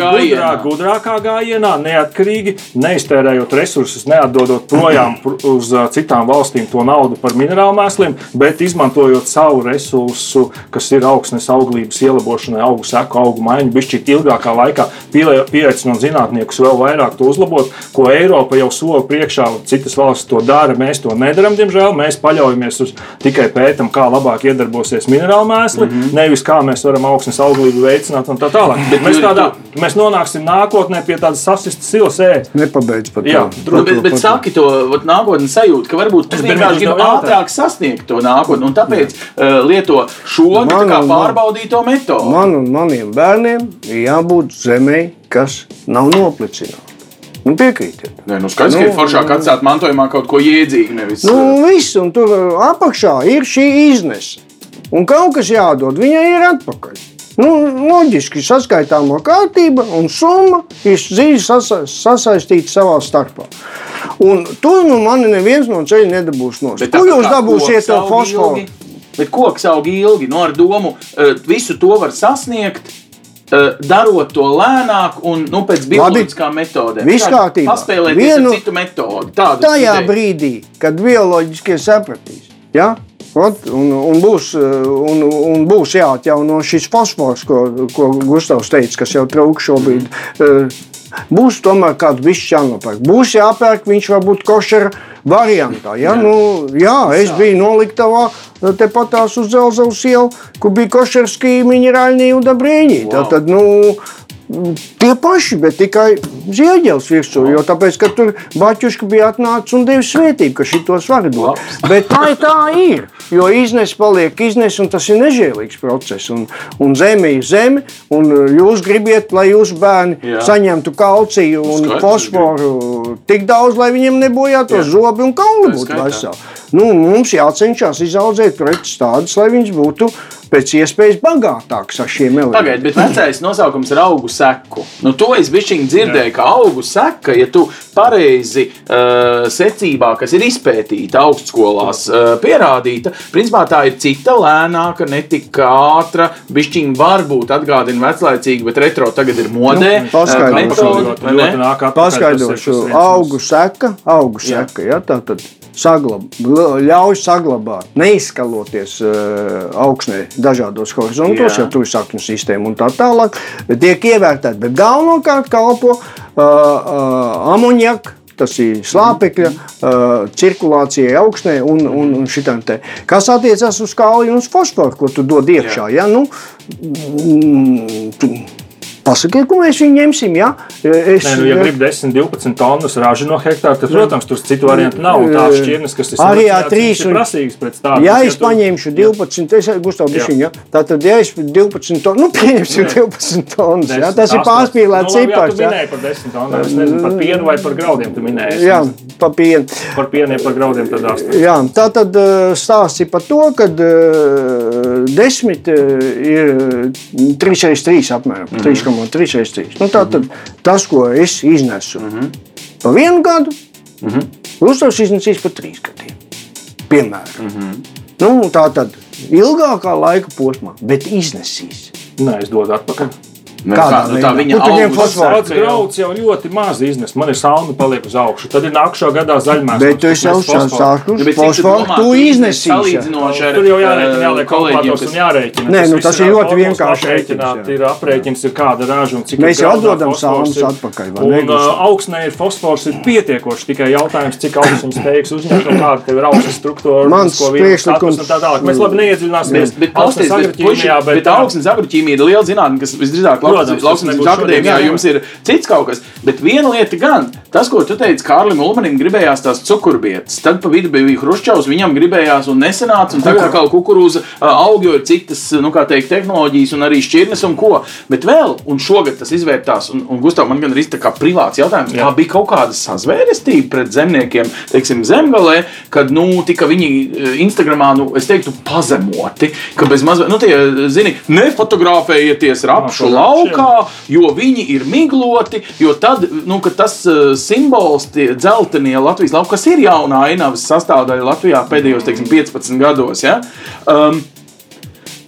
gājienā. Gudrā, gudrākā gājienā, neatkarīgi, neiztērējot resursus, neatdodot projām uz citām valstīm to naudu par minerālu mēsliem, bet izmantojot savu resursu, kas ir augsnes auglības ielabošanai, augu seku, augu maiņu, bišķīt ilgākā laikā, pieaicinot zinātniekus vēl vairāk to uzlabot, ko Eiropa jau sola priekšā citas valstis to dara, mēs to nedarām, diemžēl. Mēs paļaujamies uz tikai pētam, kā labāk iedarbosies minerālu mēsli, mm -hmm. nevis kā mēs varam augsnes auglību veicināt un tā tālāk. Bet mēs, tādā, mēs nonāksim nākotnē pie tādas sasistas silas ēst. Nepabeidz pat Jā, nu, bet, bet saki to nākotnes sajūtu, ka varbūt tas vienkārši grib ātrāk sasniegt to nākotni un tāpēc uh, lieto šo man, kā pārbaudīto metodu. Man un maniem bērniem jābūt zemē, kas nav noplicināta. Nu, piekrītiet. Nē, nu skaidrs, nu, ka ir foršāk atstāt mantojumā kaut ko jēdzīgu. Nevis, nu, viss, un tur apakšā ir šī iznese. Un kaut kas jādod, viņai ir atpakaļ. Nu, loģiski saskaitāmā kārtība un summa ir dziļi sasa, sasaistīta savā starpā. Un tur nu, man neviens no ceļa nedabūs no stūra. Kur jūs dabūsiet to fosforu? Bet koks aug ilgi, no nu, ar domu, visu to var sasniegt Eh, darot to lēnāk un nu, pēc bioloģiskām metodēm. Viss kārtībā. Paspēlēt vienu citu metodi. Tajā ideja. brīdī, kad bioloģiskie sapratīs, ja? Ot, un, un, būs, un, un būs jāatjauno šis fosfors, ko, ko Gustavs teica, kas jau trūk šobrīd. Mm. Būs tomēr kāds bišķi jānopērk. Būs jāpērk, viņš varbūt košera variantā. Ja? Jā. Nu, jā, es biju noliktavā tepatās uz Zelzavas ielu, kur bija košerskī, minerāļnī un dabrēņī. Wow. Tad, nu, Tie paši, bet tikai zieģelis virsū. Jo tāpēc, ka tur Baķuška bija atnācis un devis svētību, ka šitos var dot. Bet tā, tā ir. Jo iznes paliek iznes, un tas ir nežēlīgs process. Un, un zeme ir zeme, un jūs gribat, lai jūsu bērni Jā. saņemtu kalciju un Skaidrs, fosforu tik daudz, lai viņiem nebojātos zobi un kauli būtu veseli. Nu, mums jācenšas izaudzēt preces tādas, lai viņas būtu pēc iespējas bagātākas ar šiem elementiem. Pagaidiet, bet vecais nosaukums ir augu seku. Nu, to es bišķiņi dzirdēju, ka augu seka, ja tu pareizi uh, secībā, kas ir izpētīta augstskolās, uh, pierādīta, principā tā ir cita lēnāka, ne tik ātra, bišķiņi varbūt atgādina veclaicīgi, bet retro tagad ir modē. Nu, paskaidrošu. uh, Paskaidrošu, augu seka, augu seka. Ja, tā tad saglab, ļauj saglabāt, neizskaloties uh, augsnē, dažādos horizontos, Jā. ja tur ir sakņu sistēma un tā tālāk. Tiek ievērtēta, bet galvenokārt kalpo uh, uh, amoniaka. Tas ir slāpekļa uh, cirkulācijai augstnē un, un, un šitam te. Kas attiecas uz kauju un uz fosforu, ko tu dod iekšā. Ja? Nu, mm, tu, Pasakiet, ko mēs viņu ņemsim. Ja? Es, Nē, nu, ja grib 10, 12 tonnas ražu no hektāra, tad, protams, tur citu variantu nav. Tās šķirnes, kas ir Arī selekcionētas, A3 viņas ir un- prasīgas pēc tādas. Ja es paņemšu 12, es Gustav, bišķiņ, ja? tātad, ja es 12 tonnas, nu, pieņemsim 12 tonnas, ja? tas ir Desmit, pārspīlēts nu, labi, jā, cipars. Tu minēji par 10 tonnām. Es nezinu par pienu vai par graudiem. Tu minēji. Es Jā, nezinu. pa pienu. Par pieniem, par graudiem tad 8. Jā, tā tad eh, stāsts ir par to, ka uh, 10 ir 3,3 apmēram. Mhm. 3,3. Nu, tā tad tas, ko es iznesu Mhm. pa vienu gadu, Gustavs iznesīs pa trīs gadiem. Piemēram. Mhm. Nu, tā tad ilgākā laika posmā, bet iznesīs. Nē, es dodu atpakaļ. Nu, Kādā kā, nu, tā viņa Nu, augus fosforu. Pats grauds jau ļoti maz iznes. Man ir sauna, paliek uz augšu. Tad ir nākamā gadā zaļmās. Bet tu esi Ja, bet cik tu iznesīsi. Salīdzinoši ar Tur jau jāliek, eh, jāliek kolēģiem, un jārēķina. Nē, nu, tas ir ļoti vienkārši jā. Ir aprēķins, ir kāda raža un cik Mēs ir jau atdodam ir. atpakaļ, Un uh, augsnē ir fosfors ir pietiekoši. Tikai jautājums, cik augsts teiks uzņemt un kāda tev ir augsta struktūra. Mans priekšlikums-. Mēs labi neiedziļināsimies. Bet, bet, Augsnes pausties, bet, puiši, agroķīmijā, bet, bet jā. augsnes agroķīmija ir liela zinātne, kas visdrīzāk Protams, tas nebūs akadēmijā jā, jā. jums ir cits kaut kas. Bet viena lieta gan, tas, ko tu teici, Kārlim Ulmanim gribējās tās cukurbietas, tad pa vidu bija Hruščovs, viņam gribējās un nesanāca, un tagad atkal kukurūza aug, jo ir citas, nu kā teikt, tehnoloģijas un arī šķirnes un ko. Bet vēl, un šogad tas izvērtās, un, un Gustav, man gan arī tā kā privāts jautājums, Jā. tā bija kaut kāda sazvērestība pret zemniekiem, teiksim, zemgalē, kad, nu, tika viņi Instagramā, nu, es teiktu, pazemoti, ka bez mazliet, nu, tie, zini, nefotografējieties rapšu laukā, jo viņi ir migloti, jo tad, nu, kad tas simbols, tie dzeltenie Latvijas lauka, kas ir jaunā ainavas sastāvdaļa Latvijā pēdējos, teiksim, 15 gados, ja? um,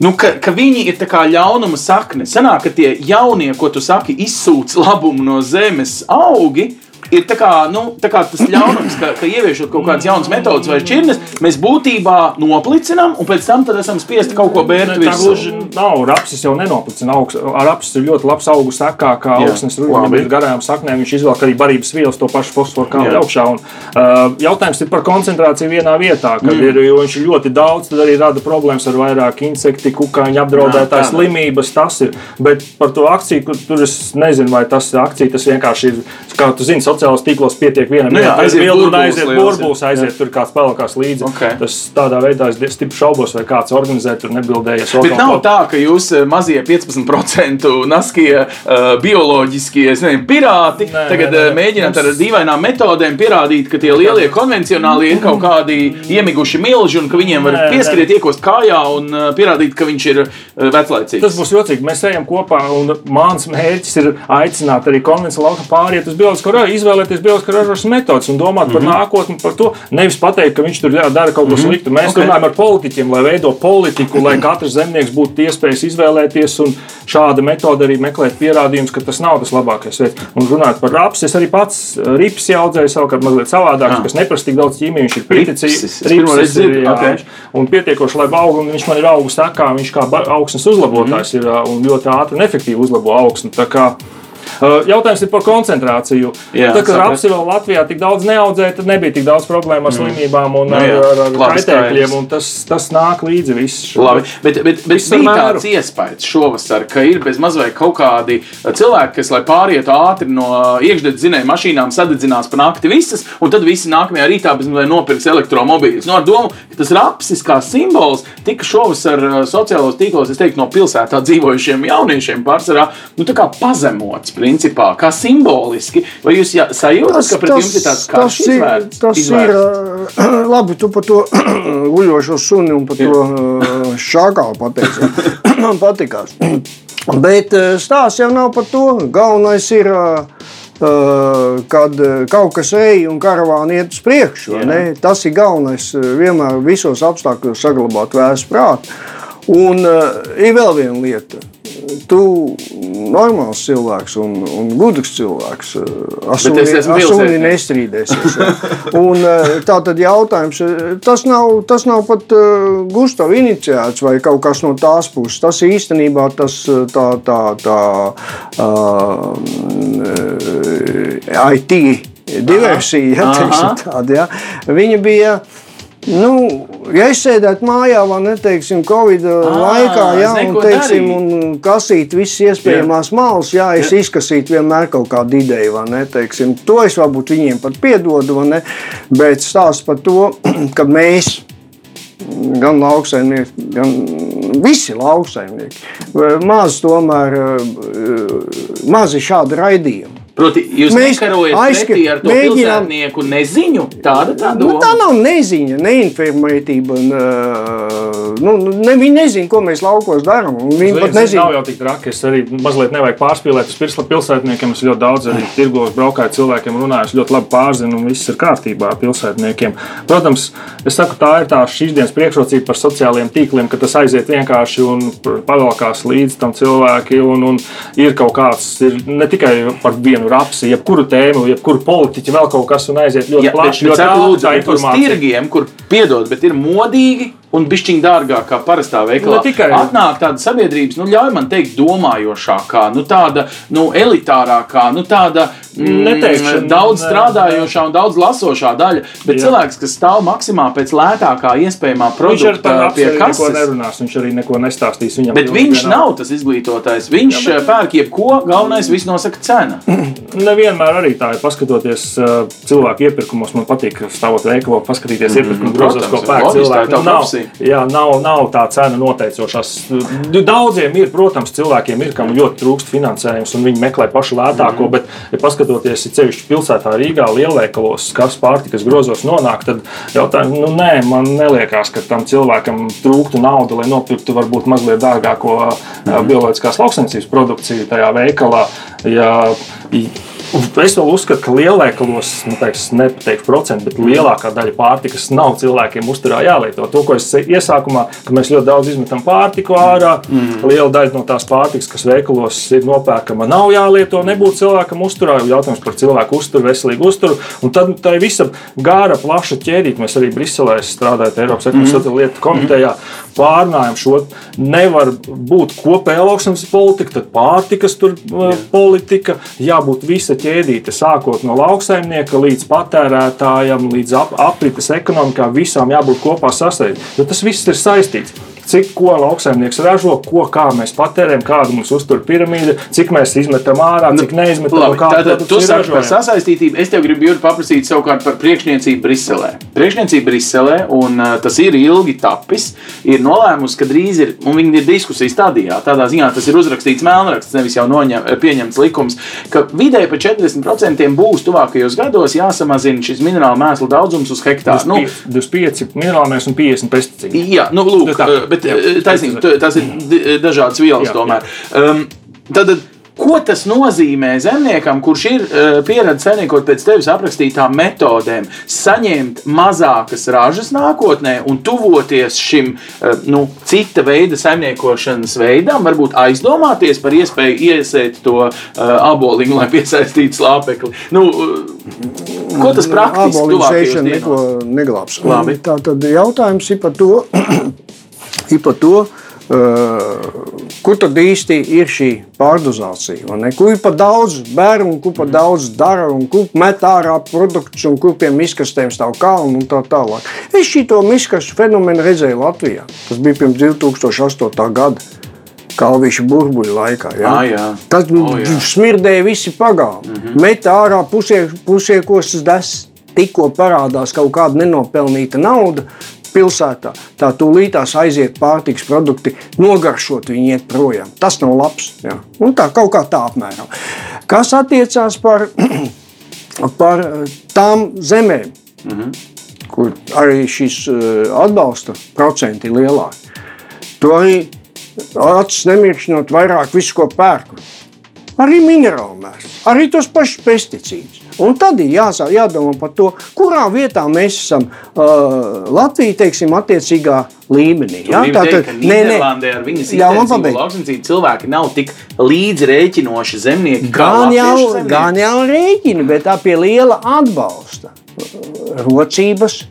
Nu, ka, ka viņi ir tā ļaunuma sakne. Sanāk, ka tie jaunie, ko tu saki, izsūc labumu no zemes augi. Ir tā kā, nu, tā kā tas ļaunums, ka, ka ieviešot kaut kādas jaunas metodas vai šķirnes, mēs būtībā noplicinām un pēc tam esam spiesti kaut ko bērt Tā virsū. gluži nav. Rapsis jau nenoplicina augstu. Rapsis ir ļoti labs augu sakā, kā augsnes rudenī ir garām saknēm. Viņš izvelk arī barības vielas, to pašu fosforu kā augšā. Un, uh, jautājums ir par koncentrāciju vienā vietā. Kad mm. ir, jo viņš ir ļoti daudz, tad arī rada problēmas ar vairāk insekti, kukaiņu tā. slimības. Tas ir. Bet par to akciju, kur tur es nezinu, vai tas ir akcija, tas vienkārši ir, kā tu zini, sociālos tīklos pietiek vienam. Nu jā, aiziet bildi un burbulis aiziet burbulis, jā. aiziet tur kāds pelnās līdzi. Ok. Tas tādā veidā es stipri šaubos, vai kāds organizē tur nebildējies. Bet nav tā, ka jūs eh, mazie 15% naskie uh, bioloģiskie es nezinu, pirāti Nē, tagad nē, nē. nē, mēģināt ar Mums- dīvainām metodēm pierādīt, ka tie lielie konvencionāli ir kaut kādi iemiguši milži un ka viņiem var Nē, nē. pieskriet, iekost kājā un uh, pierādīt, ka viņš ir veclaicīgs. Tas būs jocīgi. Mēs ejam kopā, un mans mērķis ir aicināt arī konvencionālu lauku pāriet uz bioloģisko ražu, izvēlēties bioloģisko ražošanas metodas un domāt Mhm. par nākotni, par to. Nevis pateikt, ka viņš tur dara kaut ko sliktu. Mēs Ok. runājam ar politiķiem, lai veido politiku, lai katrs zemnieks būtu iespējas izvēlēties un šāda metode arī meklēt pierādījumus, ka tas nav tas labākais veids. Un runāt par rapsi, es arī pats uh, rips audzēju savukārt mazliet savādāk, Ah. kas neprasa tik daudz ķīmiju. Viņš ir viņš- un pietiekoši labi aug, un viņš man ir augs tā kā viņš kā augsnes uzlabotājs ir uh, un ļoti ātri un efektīvi uzlabo augsni. Tā kā, jautājums ir par koncentrāciju. Jā, kad saprat. rapsi vēl Latvijā tik daudz neaudzēja, tad nebija tik daudz problēmu ar slimībām un Nu ar, ar, ar kaitēkļiem. Tas, tas nāk līdzi viss. Labi, bet, bet, bet Viss ar bija tāds iespējas šovasar, ka ir bez mazliet kaut kādi cilvēki, kas, lai pārietu ātri no iekšzemes zinēju mašīnām, sadedzinās pa nakti visas, un tad visi nākamajā rītā bez mazliet nopirks elektromobīļus. No ar domu, ka tas rapsis kā simbols tika šovasar sociālos tīklos, es teiktu, no pilsētā dzīvojušiem jauniešiem pārsvarā, nu tā kā pazemots, principā, kā simboliski. Vai jūs jā- sajūtat, ka pret jums ir tāds tas karš ir, izvērts? tas ir izvērts? ā, labi. Tu par to guļošo suni un par to ā, šākālu pateici. Man patīkās. Bet ā, stāsts jau nav par to. Galvenais ir. ā, Kad kaut kas ej un karavāna iet uz priekšu, tas ir galvenais. Vienmēr visos apstākļos saglabāt vēstu prātu. Un uh, ir vēl viena lieta. Tu normāls cilvēks un, un gudrs cilvēks. uh, Bet es esmu Ar suni pilsētnieks. nestrīdēsies. Un, uh, tā tad jautājums, uh, tas nav, tas nav pat uh, Gustavs iniciēts vai kaut kas no tās puses. Tas īstenībā tas tā, tā, tā uh, IT diversija, ja, tāda. Ja. Viņa bija. Nu, ja es sēdētu mājā, vai ne, teiksim, Covid laikā, jā, un, teiksim, darīt? un kasīt visas iespējamās malas, jā, es izkasītu vienmēr kaut kādu ideju, vai ne, teiksim, to es varbūt viņiem pat piedodu, vai ne, bet stāsts par to, ka mēs, gan lauksaimnieki, gan visi lauksaimnieki, maz tomēr, eh, mazi šādi raidījumi. Proti, jūs Mēs nekarojat pretī ar to mēģinām- pilsētnieku neziņu. Tāda tā Nu, doma. tā nav neziņa, neinformētība. Un, uh, nu, ne, viņi nezina, ko mēs laukos darām. Viņi pat Zini, Nav nezina, jau tik traki. Es arī mazliet nevajag pārspīlēt uz pilsētniekiem. Es ļoti daudz arī tirgos braukāju cilvēkiem, runāju, es ļoti labi pārzinu, un viss ir kārtībā ar pilsētniekiem. Protams, es saku, tā ir tā šīs dienas priekšrocība par sociālajiem tīkliem, ka tas aiziet vienkārši un pavalkās līdz tam cilvēki. Un, un ir kaut kāds, ir ne tikai par vienu rapsi, jebkuru tēmu, jebkuru politiķu, vēl kaut kas, un aiziet ļoti Ja, bet, plaši. bet ļoti saku, ātri lūdzu, tā bet uz informācija. tirgiem, kur piedod, bet ir modīgi. Un bišķiņ dārgāk kā parastā veikalā. Ne tikai. Atnāk tāda sabiedrības, nu, ļauj man teikt, domājošākā, nu, tāda nu, elitārākā, nu, tāda mm, Neteikšu, daudz strādājošā un daudz lasošā daļa. Bet Jā. cilvēks, kas stāv maksimā pēc lētākā iespējamā produkta pie kases. nerunās, viņš arī neko nestāstīs. Viņam Bet viņš vienalga. nav tas izglītotājs. Viņš jā, bet... pērk jebko, galvenais viss nosaka cena. Nevienmēr arī tā ir. Paskatoties uh, cilvēku iepirkumos, man patīk stāvot veikalā, paskatīties iepirkumu grozos, ko pērk cilvēki. Profesija. jā, nav, nav tā cena noteicošās. Nu, Daudziem ir, protams, cilvēkiem ir, kam ļoti trūkst finansējums, un viņi meklē pašu lētāko, Mhm. bet, ja paskatoties ir ceļš pilsētā, Rīgā, lielveikalos, kas pārtikas grozos nonāk, tad jautājums, nu nē, man neliekas, ka tam cilvēkam trūktu naudu, lai nopirktu varbūt mazliet dārgāko Mhm. uh, bioloģiskās lauksaimniecības produkciju tajā veikalā. Ja, Es vēl uzskatu, ka lielveikalos, nu, teiks, nepateikšu procentu, bet lielākā daļa pārtikas nav cilvēkiem uzturā jālieto. To, ko es iesākumā, ka mēs ļoti daudz izmetam pārtiku ārā, mm. liela daļa no tās pārtikas, kas veikalos ir nopērkama, nav jālieto, nebūtu cilvēkam uzturā. Jautājums par cilvēku uzturu, veselīgu uzturu. Un tad tā ir visa gara, plaša ķēdīte. Mēs arī Briselē strādājam Eiropas ekonomikas mm. lietu komitejā. Pārnājam šo. Nevar būt kopēja lauksaimniecības politika, tad pārtikas tur, uh, politika, jābūt visa ķēdīte, sākot no lauksaimnieka līdz patērētājam, līdz ap, aprites ekonomikā, visām jābūt kopā sasaistītām. Jo tas viss ir saistīts. Cik ko lauksaimnieks ražo, ko kā mēs patērējam, kāda mums uztur piramīda, cik mēs izmetam ārā, cik neizmetam Labi, tātad tu saki par sasaistītību. Es tev gribu Juri, paprasīt savukārt par priekšniecību Briselē. Priekšniecība Briselē, un uh, tas ir ilgi tapis, ir nolēmusi, ka drīz ir, un viņi ir diskusijas stadijā. Tādā ziņā tas ir uzrakstīts melnraksts, nevis jau noņem, pieņemts likums, ka vidēji par 40% būs tuvākajos gados jāsamazina šis minerālu mēslu daudzums uz hektāru. Nu, 25 minerālais un 50 pesticīdi. Jā, nu, lūk, Nu, tā. tā, bet Jā. taisnība, tas ir di- dažādas vielas Jā, tomēr. Um, tad, ko tas nozīmē zemniekam, kurš ir uh, pieredzējis saimniekot pēc tevis aprakstītām metodēm, saņemt mazākas ražas nākotnē un tuvoties šim uh, nu, cita veida saimniekošanas veidam, varbūt aizdomāties par iespēju iesēt to uh, aboliņu, lai piesaistītu slāpekli. Nu, ko tas praktiski Aboliņu tuvākajos sēšana neko neglābs. Labi. Tā tad jautājums ir par to, ir par to uh, kur tad īsti ir šī pārdozācija? Kur ir par daudz bērnu, kur par daudz dara, un kur met ārā produktus, un kur pie miskastēm stāv kalnu un tā tālāk. Es šito miskastu fenomenu redzēju Latvijā. Tas bija pirms 2008. gada. Kalvīša burbuļu laikā. Ja? Ah, jā. Tad O, jā. smirdēja visi pagāli. Mm -hmm. Met ārā pusie, pusiekos des, tikko parādās kaut kāda nenopelnīta nauda. Pilsētā tā tūlītās aiziet pārtiks produkti, nogaršot, viņi iet projām. Tas nav labs. Jā. Un tā kaut kā tā apmēram. Kas attiecās par, par eh, tām zemēm, -hmm. kur arī šis eh, atbalsta procenti ir lielāki. To arī acis nemirkšķinot vairāk visu, ko pērku. Arī minerālu mēslu, arī tos pašus pesticīdus. Un tad ir jāsā, jādomā par to, kurā vietā mēs esam uh, Latvijā, teiksim, attiecīgā līmenī. Ja? Ja? Tātad, Nīderlandē ar viņas Jā, lauksaimniecību cilvēki nav tik līdzi rēķinoši zemnieki. Gan jau, zemnieki. gan jau rēķini, bet tā pie liela atbalsta. Rocības,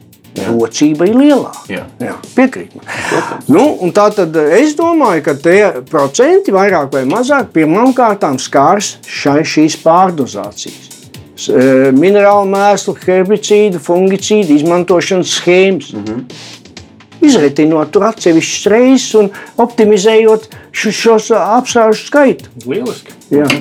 rocība ir lielāka. Jā. Jā, piekrīt. Nu, tā tad es domāju, ka tie procenti vairāk vai mazāk pirmkārt skārs šai, šīs pārdozācijas. S- e, Minerālu mēslu, herbicīdu, fungicīdu izmantošanas schēmas. -hmm. Izretinot tur atsevišķas reizes un optimizējot šo- šos apstākļu skaitu. Lieliski. Jā, jā.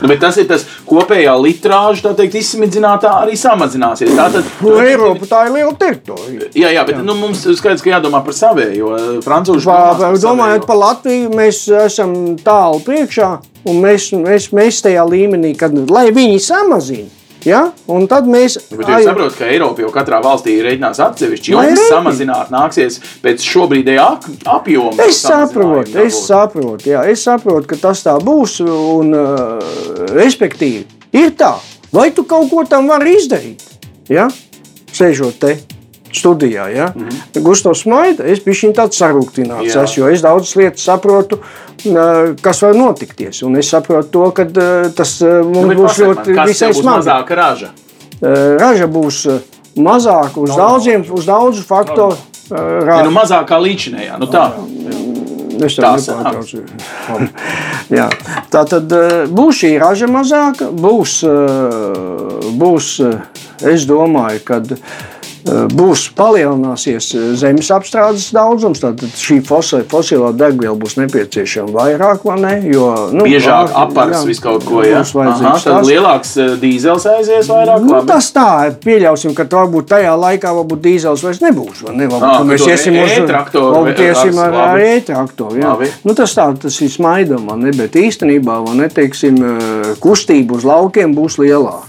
Nu, bet tas ir tas kopējā litrāža, tā teikt, izsmidzinātā arī samazināsies. Tātad, Nu, Eiropa tā ir liela teritorija. Jā, jā, bet jā. Nu, mums ir skaidrs, ka jādomā par savējo. Frančūžu Pa- pa- Domājot par Latviju, mēs esam tālu priekšā, un mēs, mēs, mēs tajā līmenī, kad lai viņi samazina. Ja? Un tad mēs Bet jūs saprotat, ka Eiropa jau katrā valstī rēķinās atsevišķi. Jums samazināt nāksies pēc šobrīdējā ap- apjoma. Es saprotu, es saprotu, jā, es saprotu, ka tas tā būs. Un, uh, respektīvi, ir tā, vai tu kaut ko tam vari izdarīt? Ja? Sēžot te studijā, ja? mm -hmm. Gustavs Smaida, es biju tāds sarūktināts, es, jo es daudzas lietas saprotu, uh, kas var notikties. Un es saprotu to, ka uh, tas uh, Nu, mums bet būs ļoti visai smagi. mazāka raža. Uh, Raža būs uh, mazāka uz daudziem, uz daudzu faktoru. uh, Ja, rā- nu, mazākā līdzinējā. Nu, tā. Es tev nepārtraucu. Tā tad eh, būs šī raža mazāka, būs, būs es domāju, ka būs palielināsies eh, zemes apstrādes daudzums. Tad šī fosilā, fosilā degviela būs nepieciešama vairāk, vai ne? Jo, nu, Biežāk ā, apars jā, visu kaut ko. Vajadzīgs tad lielāks eh, dīzels aizies vairāk. Nu, labi. tas tā, pieļausim, ka varbūt tajā laikā varbūt dīzels vairs nebūs. vai Ne? Varbūt, ka ka mēs iesim uz e-traktoru iesim ar- ar, e-traktoru. Nu, tas tā, tas ir smaidām, vai ne? bet īstenībā vai ne, teiksim, eh, kustība uz laukiem būs lielāka.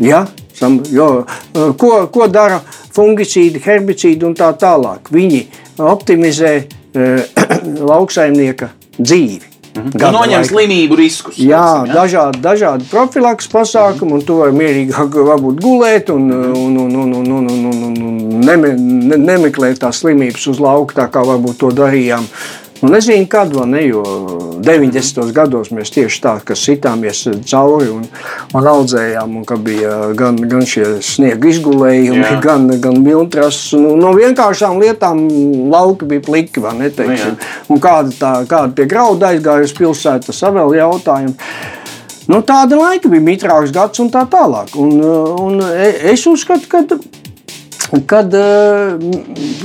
Ja? Sam, jo, e, ko, ko dara fungicīdi, herbicīdi un tā tālāk? Viņi optimizē e, lauksaimnieka dzīvi. Mhm. Gan noņem laika. slimību riskus. Jā, jā? dažādi, dažādi profilaks pasākumi, un to var mierīgāk varbūt gulēt e, un, un, un, un, un, un, un, un neme, ne, nemeklēt tās slimības uz lauka, tā kā varbūt to darījām Nu, nezinu, kad vai ne, jo 90. gados mēs tieši tā, sitāmies cauri un, un audzējām, un ka bija gan, gan šie sniega izgulējumi, Jā. gan, gan miltras. Nu, no vienkāršām lietām lauki bija pliki, vai ne, teiksim. Un kāda, tā, kāda tie graudi aizgāja uz pilsētu, tas vēl jautājums. Nu, tāda laika bija mitrāks gads un tā tālāk. Un, un e- es uzskatu, ka kad eh,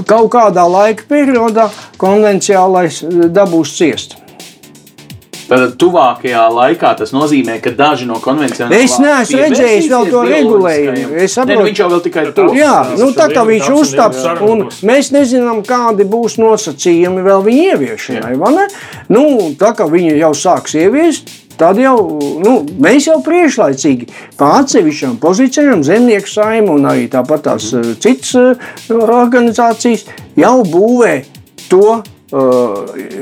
kaut kādā laika periodā konvencionālais eh, dabūs ciest. Tad tuvākajā laikā tas nozīmē, ka daži no konvencionālajiem Es neesmu redzējis vēl to regulējumu. Es saprotu- Ne, nu, viņš jau vēl tikai tur. Jā, nu, tā kā viņš uztaps, un mēs nezinām, kādi būs nosacījumi vēl viņa ieviešanai. Nu, tā kā viņi jau sāks ieviest, tad jau nu, mēs jau priekšlaicīgi pa atsevišķām pozīcijām, zemnieku saimu un arī tāpat tās eh, citas eh, organizācijas jau būvē to. Uh,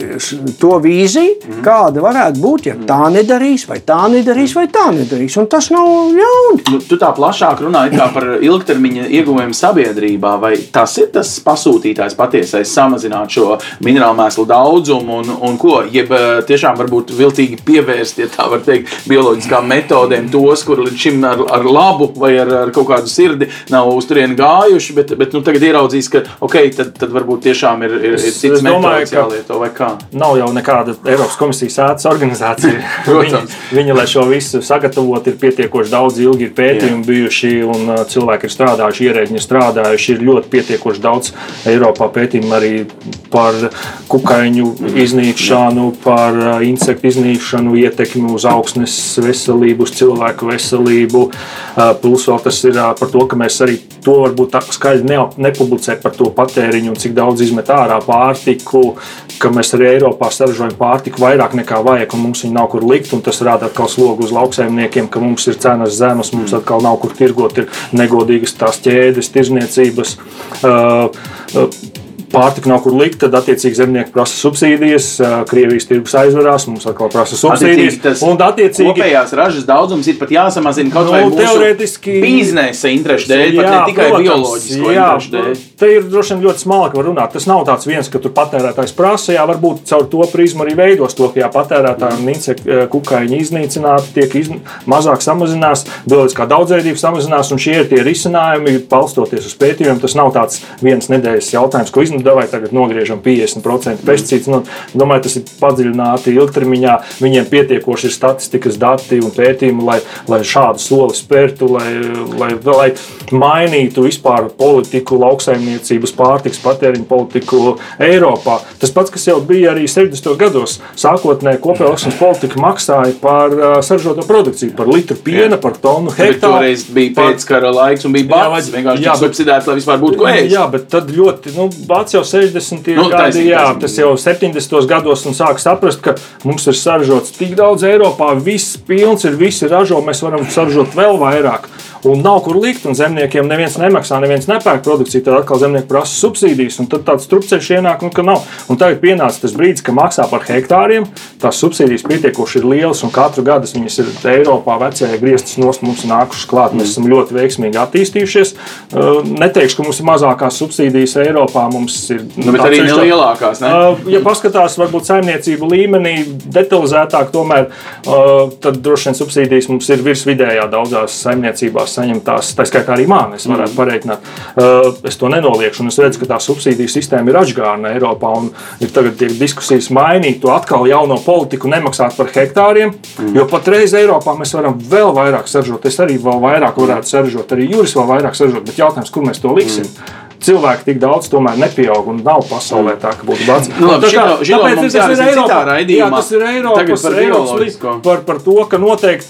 To vīziju, mm. kāda varētu būt, ja tā nedarīs, vai tā nedarīs, vai tā nedarīs. Un tas nav ļauni. Nu, tu tā plašāk runā par ilgtermiņa ieguvumiem sabiedrībā, vai tas ir tas pasūtītājs patiesais, samazināt šo minerālu mēslu daudzumu un, un ko, jeb eh, tiešām varbūt viltīgi pievērst, ja tā var teikt, bioloģiskām metodēm tos, kur līdz šim ar, ar labu vai ar, ar kaut kādu sirdi nav uz turieni gājuši, bet, bet nu, tagad ieraudzīs, ka ok, tad, tad varbūt tiešām ir, ir, ir cits es domāju, ka jālieto vai kā. nav jau nekāda Eiropas komisijas ētas organizācija. Viņi, viņi, lai šo visu sagatavotu, ir pietiekoši daudz ilgi ir pētījumi bijuši, un uh, cilvēki ir strādājuši, ierēģi ir strādājuši. Ir ļoti pietiekoši daudz Eiropā pētījumu arī par kukaiņu iznīkšanu, par uh, insektu iznīkšanu, ietekmi uz augsnes veselību, uz cilvēku veselību. Uh, Plus vēl tas ir par to, ka mēs arī to varbūt tā skaļi ne, nepublicējam par to patēriņu un cik daudz izmet ārā pārtiku, ka mēs arī Eiropā saražojam pārtiku vairāk nekā vajag, un mums viņa nav kur likt. Tas rada atkal slogu uz lauksaimniekiem, ka mums ir cenas zemes, mums atkal nav kur tirgot, ir negodīgas tās ķēdes, tirzniecības. Uh, uh, Pārtika nav kur likt, tad attiecīgi zemnieki prasa subsīdijas, Krievijas tirgus aizvarās, mums atkal prasa subsīdijas. Attiecīgi Un attiecīgi kopējās ražas daudzums ir pat jāsamazina kaut Nu, vai teorētiski- biznesa interešu dēļ, pat ne tikai protams, bioloģisko jā, interešu dēļ. Te ir droši vien ļoti smalki var runāt. Tas nav tāds viens, ka tur patērētājs prasa, jā, varbūt caur to prizmu arī veidos to, ka jā, patērētājiem insektu kukaiņi iznīcināti, tiek izn... mazāk samazinās, bioloģiskā daudzveidība samazinās, un šie ir tie risinājumi, balstoties uz pētījumiem. Tas nav tāds viens nedēļas jautājums, ko iznudavai tagad nogriežam 50% pesticīdus. Nu, domāju, tas ir padziļināti ilgtermiņā. Viņiem pietiekoši ir statistikas dati un pētījumi, lai, lai šādu soli spērtu, lai, lai, lai mainītu vispār politiku, lauksaimniecības, pārtiks patēriņu politiku Eiropā. Tas pats, kas jau bija arī 70. gados, sākotnēji kopējā lauksaimniecības politika maksāja par uh, saražoto produkciju, par litru piena, par tonu hektāru. toreiz bija pēckara laiks un bija Jā, vajag- Vienkārši jā, bet- subsidēts, lai vispār būtu ko ēst. Jā, bet tad ļoti, nu, Bācis jau 60. Nu, gadi, taisnība, jā, taisnība. tas jau 70. gados un sāk saprast, ka mums ir saražots tik daudz Eiropā, viss pilns ir, visi ražo, mēs varam saražot vēl vairāk. Un nav kur likt, un zemniekiem neviens nemaksā, neviens nepērk produkciju. Tad atkal zemnieki prasa subsīdijas, un tad tāds strupceļš ienāk, nu, ka nav. Un tagad pienāca tas brīdis, ka maksā par hektāriem. Tās subsīdijas pietiekoši ir lielas, un katru gadu viņas ir Eiropā vecajā grieztas nos mums nākušas klāt. Mēs esam ļoti veiksmīgi attīstījušies. Uh, Neteikšu, ka mums ir mazākās subsīdijas Eiropā. Mums ir Nu, arī atsevišķā- nelielākās. Ne? Uh, Ja paskatās, varbūt saimniecību līmenī detalizētāk, tomēr uh, tad droši vien subsīdijas mums ir virs vidējā daudzās saimniecībās saņemtās. Tā skaitā arī man, es varētu pareiķināt. Uh, Es to nenoliekšu, un es redzu, ka tā subsīdiju sistēma ir atgādna Eiropā. un Ir tagad tiek diskusijas mainīt to atkal jauno politiku, nemaksāt par hektāriem. Jo patreiz Eiropā mēs varam vēl vairāk saražot. Es arī vēl vairāk varētu saražot, arī Juris vēl vairāk saražot. Bet jautājums, kur mēs to liksim? Cilvēki tik daudz tomēr nepieaug un nav pasaulē tā, ka būtu bats. Nu, labi, Tā kā- šito- šito tāpēc tas ir raidījumā. Jā, tas ir Eiropas, par Eiropas par, par to, ka noteikti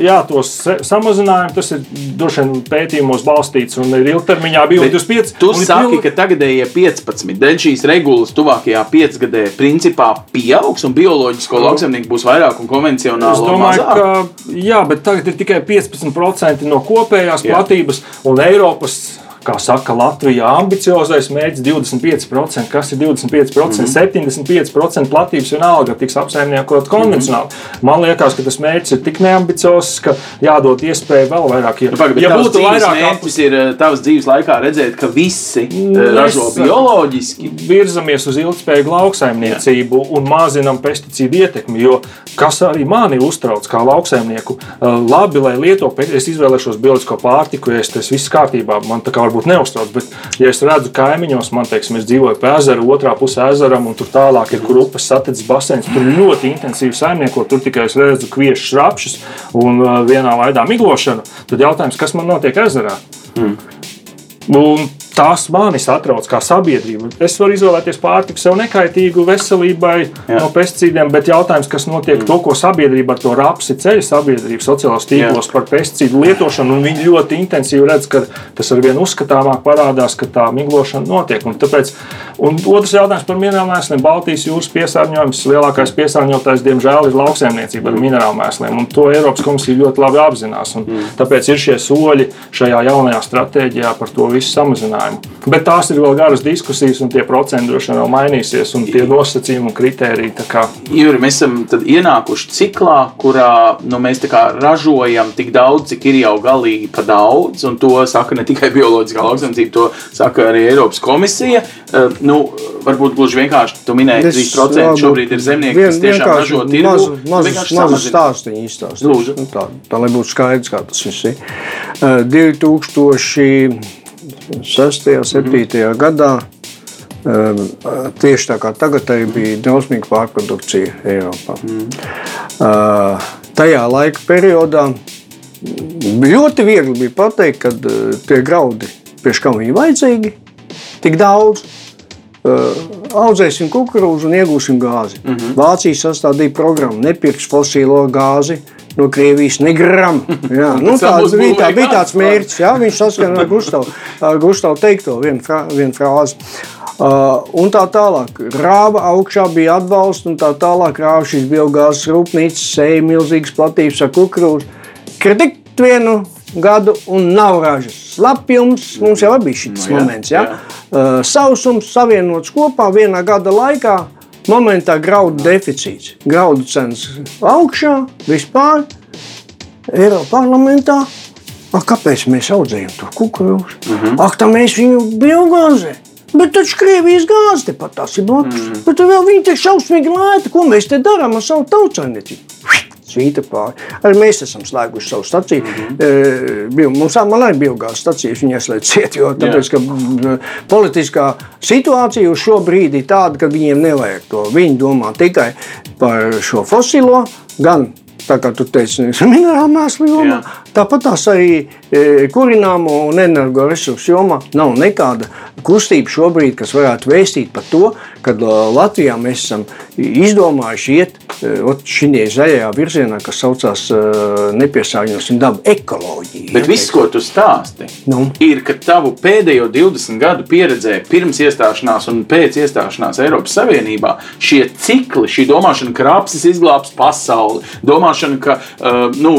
jā, tos samazinājumi, tas ir droši vien pētījumos balstīts un ir ilgtermiņā bija Bet 25. Tu saki, ka tagadējie 15 dēļ šīs regulas tuvākajā piecgadē principā pieaugs un bioloģisko lauksaimnieku būs vairāk un Es konvencionālo domāju, mazāk. ka jā, bet tagad ir tikai 15% no kopējās Jā. platības un Eiropas. Kā saka Latvijā, ambiciozais mērķis 25%. Kas ir 25%? Mm -hmm. 75% platības vienalga tiks apsaimniekot konvencionāli. Mm -hmm. Man liekas, ka tas mērķis ir tik neambiciozs, ka jādod iespēju vēl vairāk. Nu, Pagaid, ja būtu vairāk mērķis, ir eh, tavas dzīves laikā redzēt, ka visi eh, Mēs- ražo bioloģiski. virzamies uz ilgspējīgu lauksaimniecību un mazinām pesticīdu ietekmi. Jo kas arī mani uztrauc, kā lauksaimnieku, eh, labi, lai lieto, es izvēlēšos bioloģisko pārtiku, ja es tas viss kārtībā, man tā kā varbūt neuztrauc. Bet, ja es redzu kaimiņos, man teiksim, es dzīvoju pie ezera, otrā pusē ezeram, un tur tālāk ir kur upes saticis basēns, tur ļoti intensīvi saimnieko, tur tikai es redzu kviešus, rapšus un eh, vienā veidā miglošanu, tad jautājums, kas man notiek ezerā? Un tas mani satrauc kā sabiedrība. Es varu izvēlēties pārtiku sev nekaitīgu veselībai Jā. no pesticīdiem, bet jautājums, kas notiek mm. to, ko sabiedrība ar to rapsi ceļ sabiedrību sociālos tīklos Jā. par pesticīdu lietošanu, un viņi ļoti intensīvi redz, ka tas ar vien uzskatāmāk parādās, ka tā miglošana notiek. Un tāpēc, un otrs jautājums par minerālu mēsliem. Baltijas jūras piesārņojums, lielākais piesārņotājs, diemžēl, ir lauksaimniecība ar minerālu mēsliem, un to Eiropas komisija ļoti labi apzinās. Un Tāpēc ir šie soļi šajā jaunajā stratēģijā par to visu jautājumi. Bet tās ir vēl garas diskusijas, un tie procenti droši vien vēl mainīsies, un tie nosacījumi un kritēriji. Jūri, mēs esam ienākuši ciklā, kurā nu, mēs ražojam tik daudz, cik ir jau galīgi pa daudz, un to saka ne tikai bioloģiskā lauksaimniecība, to saka arī Eiropas komisija. Eh, nu, varbūt gluži vienkārši tu minēji, ka 3% šobrīd ir zemnieki, vien, kas tiešām ražo tirgu. Mazus mazu stāstu viņi izstāsta. Nu, tā, tā lai būtu skaidrs, kā tas viss ir. Eh, 2000 6. un 7. Mm. gadā. Um, tieši tā kā tagad bija drausmīga pārprodukcija Eiropā. Mm. Uh, tajā laika periodā ļoti viegli bija pateikt, ka uh, eh, tie graudi, priekš kam viņi vajadzīgi, tik daudz. Uh, audzēsim kukurūzu un iegūsim gāzi. Mm -hmm. Vācija sastādīja programmu, nepirks fosilo gāzi, uh, no Krievijas negram. Jā, nu, tāds, bija, tā, bija tāds mērķis. Jā, viņš saskana ar Gustavu, Gustavu teikto vienu frā, vien frāzi. Uh, un tā tālāk. Rāva augšā bija atbalsts, un tā tālāk rāva šīs biogāzes rūpnīcas, sēja milzīgas platības ar kukurūzu. Kritikt vienu gadu un nav ražas. Slapjums, mums jau bija šis no, nu jā, moments. Ja? Jā. Uh, sausums savienots kopā vienā gada laikā. Momentā graudu deficīts, graudu cenas augšā, vispār Eiropas parlamentā. A, kāpēc mēs audzējam to kukurūzu? Mm -hmm. Ak, tā mēs viņu biogāzē. Bet taču Krievijas gāze tepat tās ir blakus. Mm -hmm. Bet vēl viņi te šausmīgi lēti. Ko mēs te darām ar savu tautsājniecību? Svīta pāri. Arī mēs esam slēguši savu staciju. Mm -hmm. e, mums man arī biogāzes stacijas, viņa ieslēdz ciet, jo tāpēc, ka politiskā situācija uz šo brīdi ir tāda, ka viņiem nevajag to. Viņi domā tikai par šo fosilo, gan tā kā tu teici, minerālu mēslu jomā, tāpat tās arī e, kurināmo un energoresursu jomā nav nekāda kustība šobrīd, kas varētu vēstīt par to, ka Latvijā mēs esam izdomājuši iet šajā zaļajā virzienā, kas saucās nepiesārņosim dabu ekoloģiju. Bet ja, viss, ko tu stāsti, nu? ir, ka tavu pēdējo 20 gadu pieredzē pirms iestāšanās un pēc iestāšanās Eiropas Savienībā šie cikli, šī domāšana, ka rapsis izglābs pasauli, domāšana, ka uh, nu,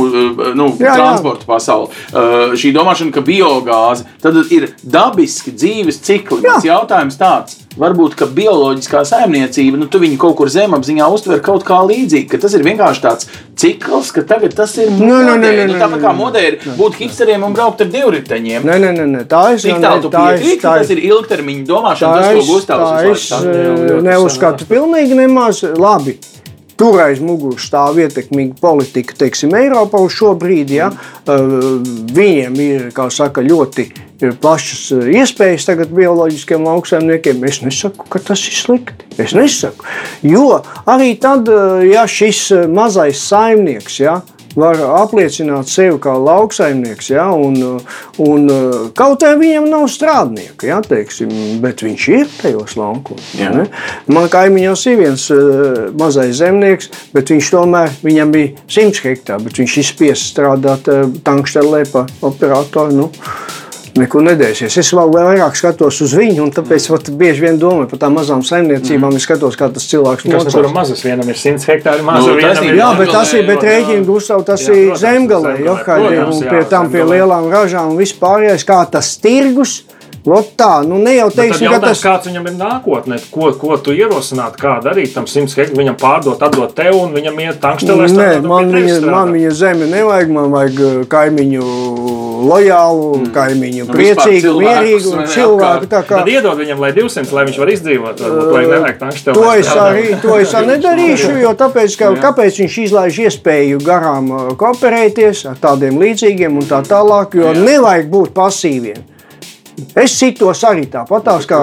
nu, jā, transporta jā. pasauli, šī domāšana, ka biogāze, tad ir dabiski dzīves cikli. Mans jautājums tāds varbūt bioloģiskā saimniecība, nu, tu viņu kaut kur zemapziņā uztver kaut kā līdzīgi, ka tas ir vienkārši tāds cikls, ka tagad tas ir modē. Nu, nu, nu, nu, tāpat kā modē ir būt hipsteriem un braukt ar divriteņiem. Nē, nē, nē, tā ir tik tālu tu piekrīt, ka tas ir ilgtermiņa domāšana, tas, ko Gustavs uzsver. Es neuzskatu pilnīgi nemaz labi tur aiz muguras stāv ietekmīga politika, teiksim, Eiropā uz šo brīdi. Ja? Mm. Viņiem ir, kā saka, ļoti plašas eh, iespējas tagad bioloģiskiem lauksaimniekiem. Es nesaku, ka tas ir slikti. Es nesaku. Jo arī tad, eh, ja šis mazais saimnieks, ja, var apliecināt sevi kā lauksaimnieks, ja, un, un kaut kā viņam nav strādnieku, ja, teiksim, bet viņš ir tajos laukos. Man kaimiņos ir viens uh, mazais zemnieks, bet viņš tomēr viņam bija 100 hektāri, bet viņš izspiests strādāt uh, tankštelē pa operatoru. Nu, neko nedēsies. Es vēl vairāk skatos uz viņu, un tāpēc mm. bieži vien domāju par tām mazām saimniecībām. Mm. Es skatos, kā tas cilvēks. Tas ir mazs, vienam ir 100 hektāri, mazs nu, ir. Jā, bet tas ir, bet rēķina gustav, tas jā, ir zemgalē, jo kā ir pie tam pie lielām ražām un vispārējais, kā tas tirgus. Ot tā, nu ne jau teiksim, ka tas... Kāds viņam ir nākotnē, ko, ko tu ierosinātu, kā darīt tam 100 hektāru, viņam pārdot, atdot tev un viņam iet tankštelēs. Nē, man viņa, man viņa zeme nevajag, man vajag uh, kaimiņu lojālu, mm. kaimiņu nu, priecīgu, mierīgu cilvēku. Tā kā... Tad iedod viņam, lai 200, lai viņš var izdzīvot, varbūt, lai nevajag tankštelēs. To es arī, to es arī nedarīšu, jo tāpēc, ka, kāpēc viņš izlaiž iespēju garām uh, kooperēties ar tādiem līdzīgiem un tā tālāk, jo nevajag būt pasīviem. Es citos arī tāpatās, kā,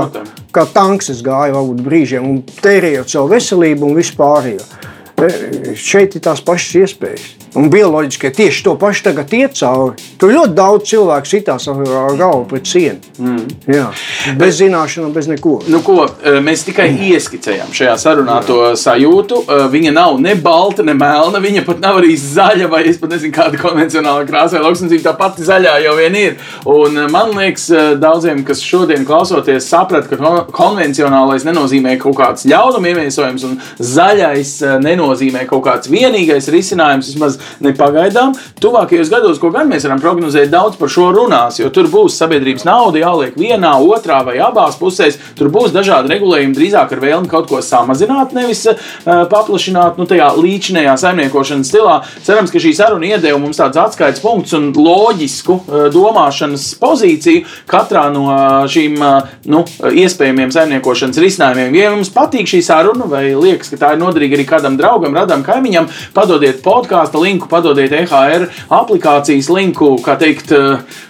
kā tanks gāju varbūt brīžiem un tērējot savu veselību un vispārējo. E, šeit ir tās pašas iespējas. Un bioloģiskie tieši to pašu tagad iet cauri. Tur ļoti daudz cilvēku sitās ar galvu pret sienu. Mm. Jā, bez zināšanām, bez neko. Nu, ko, e, mēs tikai ieskicējām šajā sarunā to sajūtu. E, viņa nav ne balta, ne melna. Viņa pat nav arī zaļa, vai es pat nezinu, kāda konvencionāla krāsa vai lauksniecība. Tā pati zaļā jau vien ir. Un man liekas, daudziem, kas šodien klausoties, saprat, ka konvencionālais nenozīmē kaut kāds ļaunuma ieviesojums un zaļais nenozīmē kaut kāds vienīgais risinājums, vismaz ne pagaidām. Tuvākajos gados, ko gan mēs varam prognozēt, daudz par šo runās, jo tur būs sabiedrības nauda jāliek vienā, otrā vai abās pusēs. Tur būs dažādi regulējumi, drīzāk ar vēlmi kaut ko samazināt, nevis uh, paplašināt nu, tajā līdzinējā saimniekošanas stilā. Cerams, ka šī saruna iedeva mums tāds atskaites punkts un loģisku uh, domāšanas pozīciju katrā no uh, šīm uh, nu, iespējamiem saimniekošanas risinājumiem. Ja jums patīk šī saruna vai liekas, ka tā ir noderīga arī kādam draugam, radam kaimiņam, padodiet podkāstu linku linku, padodiet EHR aplikācijas linku, kā teikt,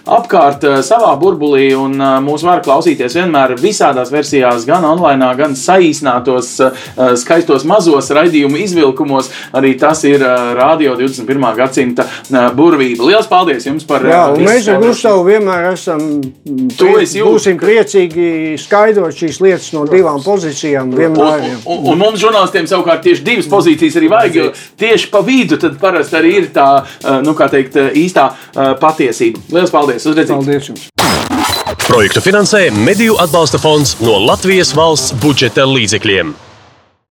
apkārt savā burbulī, un mūs var klausīties vienmēr visādās versijās, gan online, gan saīsinātos, skaistos mazos raidījumu izvilkumos. Arī tas ir Radio 21. gadsimta burvība. Lielas paldies jums par un mēs ar Gustavu vienmēr esam priec, būsim priecīgi skaidrot šīs lietas no divām pozīcijām. Un, un, un, un mums žurnālistiem savukārt tieši divas pozīcijas arī vajag, jo tieši pa vidu tad parasti arī ir tā, nu kā teikt, īstā patiesība. Lielas paldies! Uz redzēšanos! Paldies jums! Projektu finansē Mediju atbalsta fonds no Latvijas valsts budžeta līdzekļiem.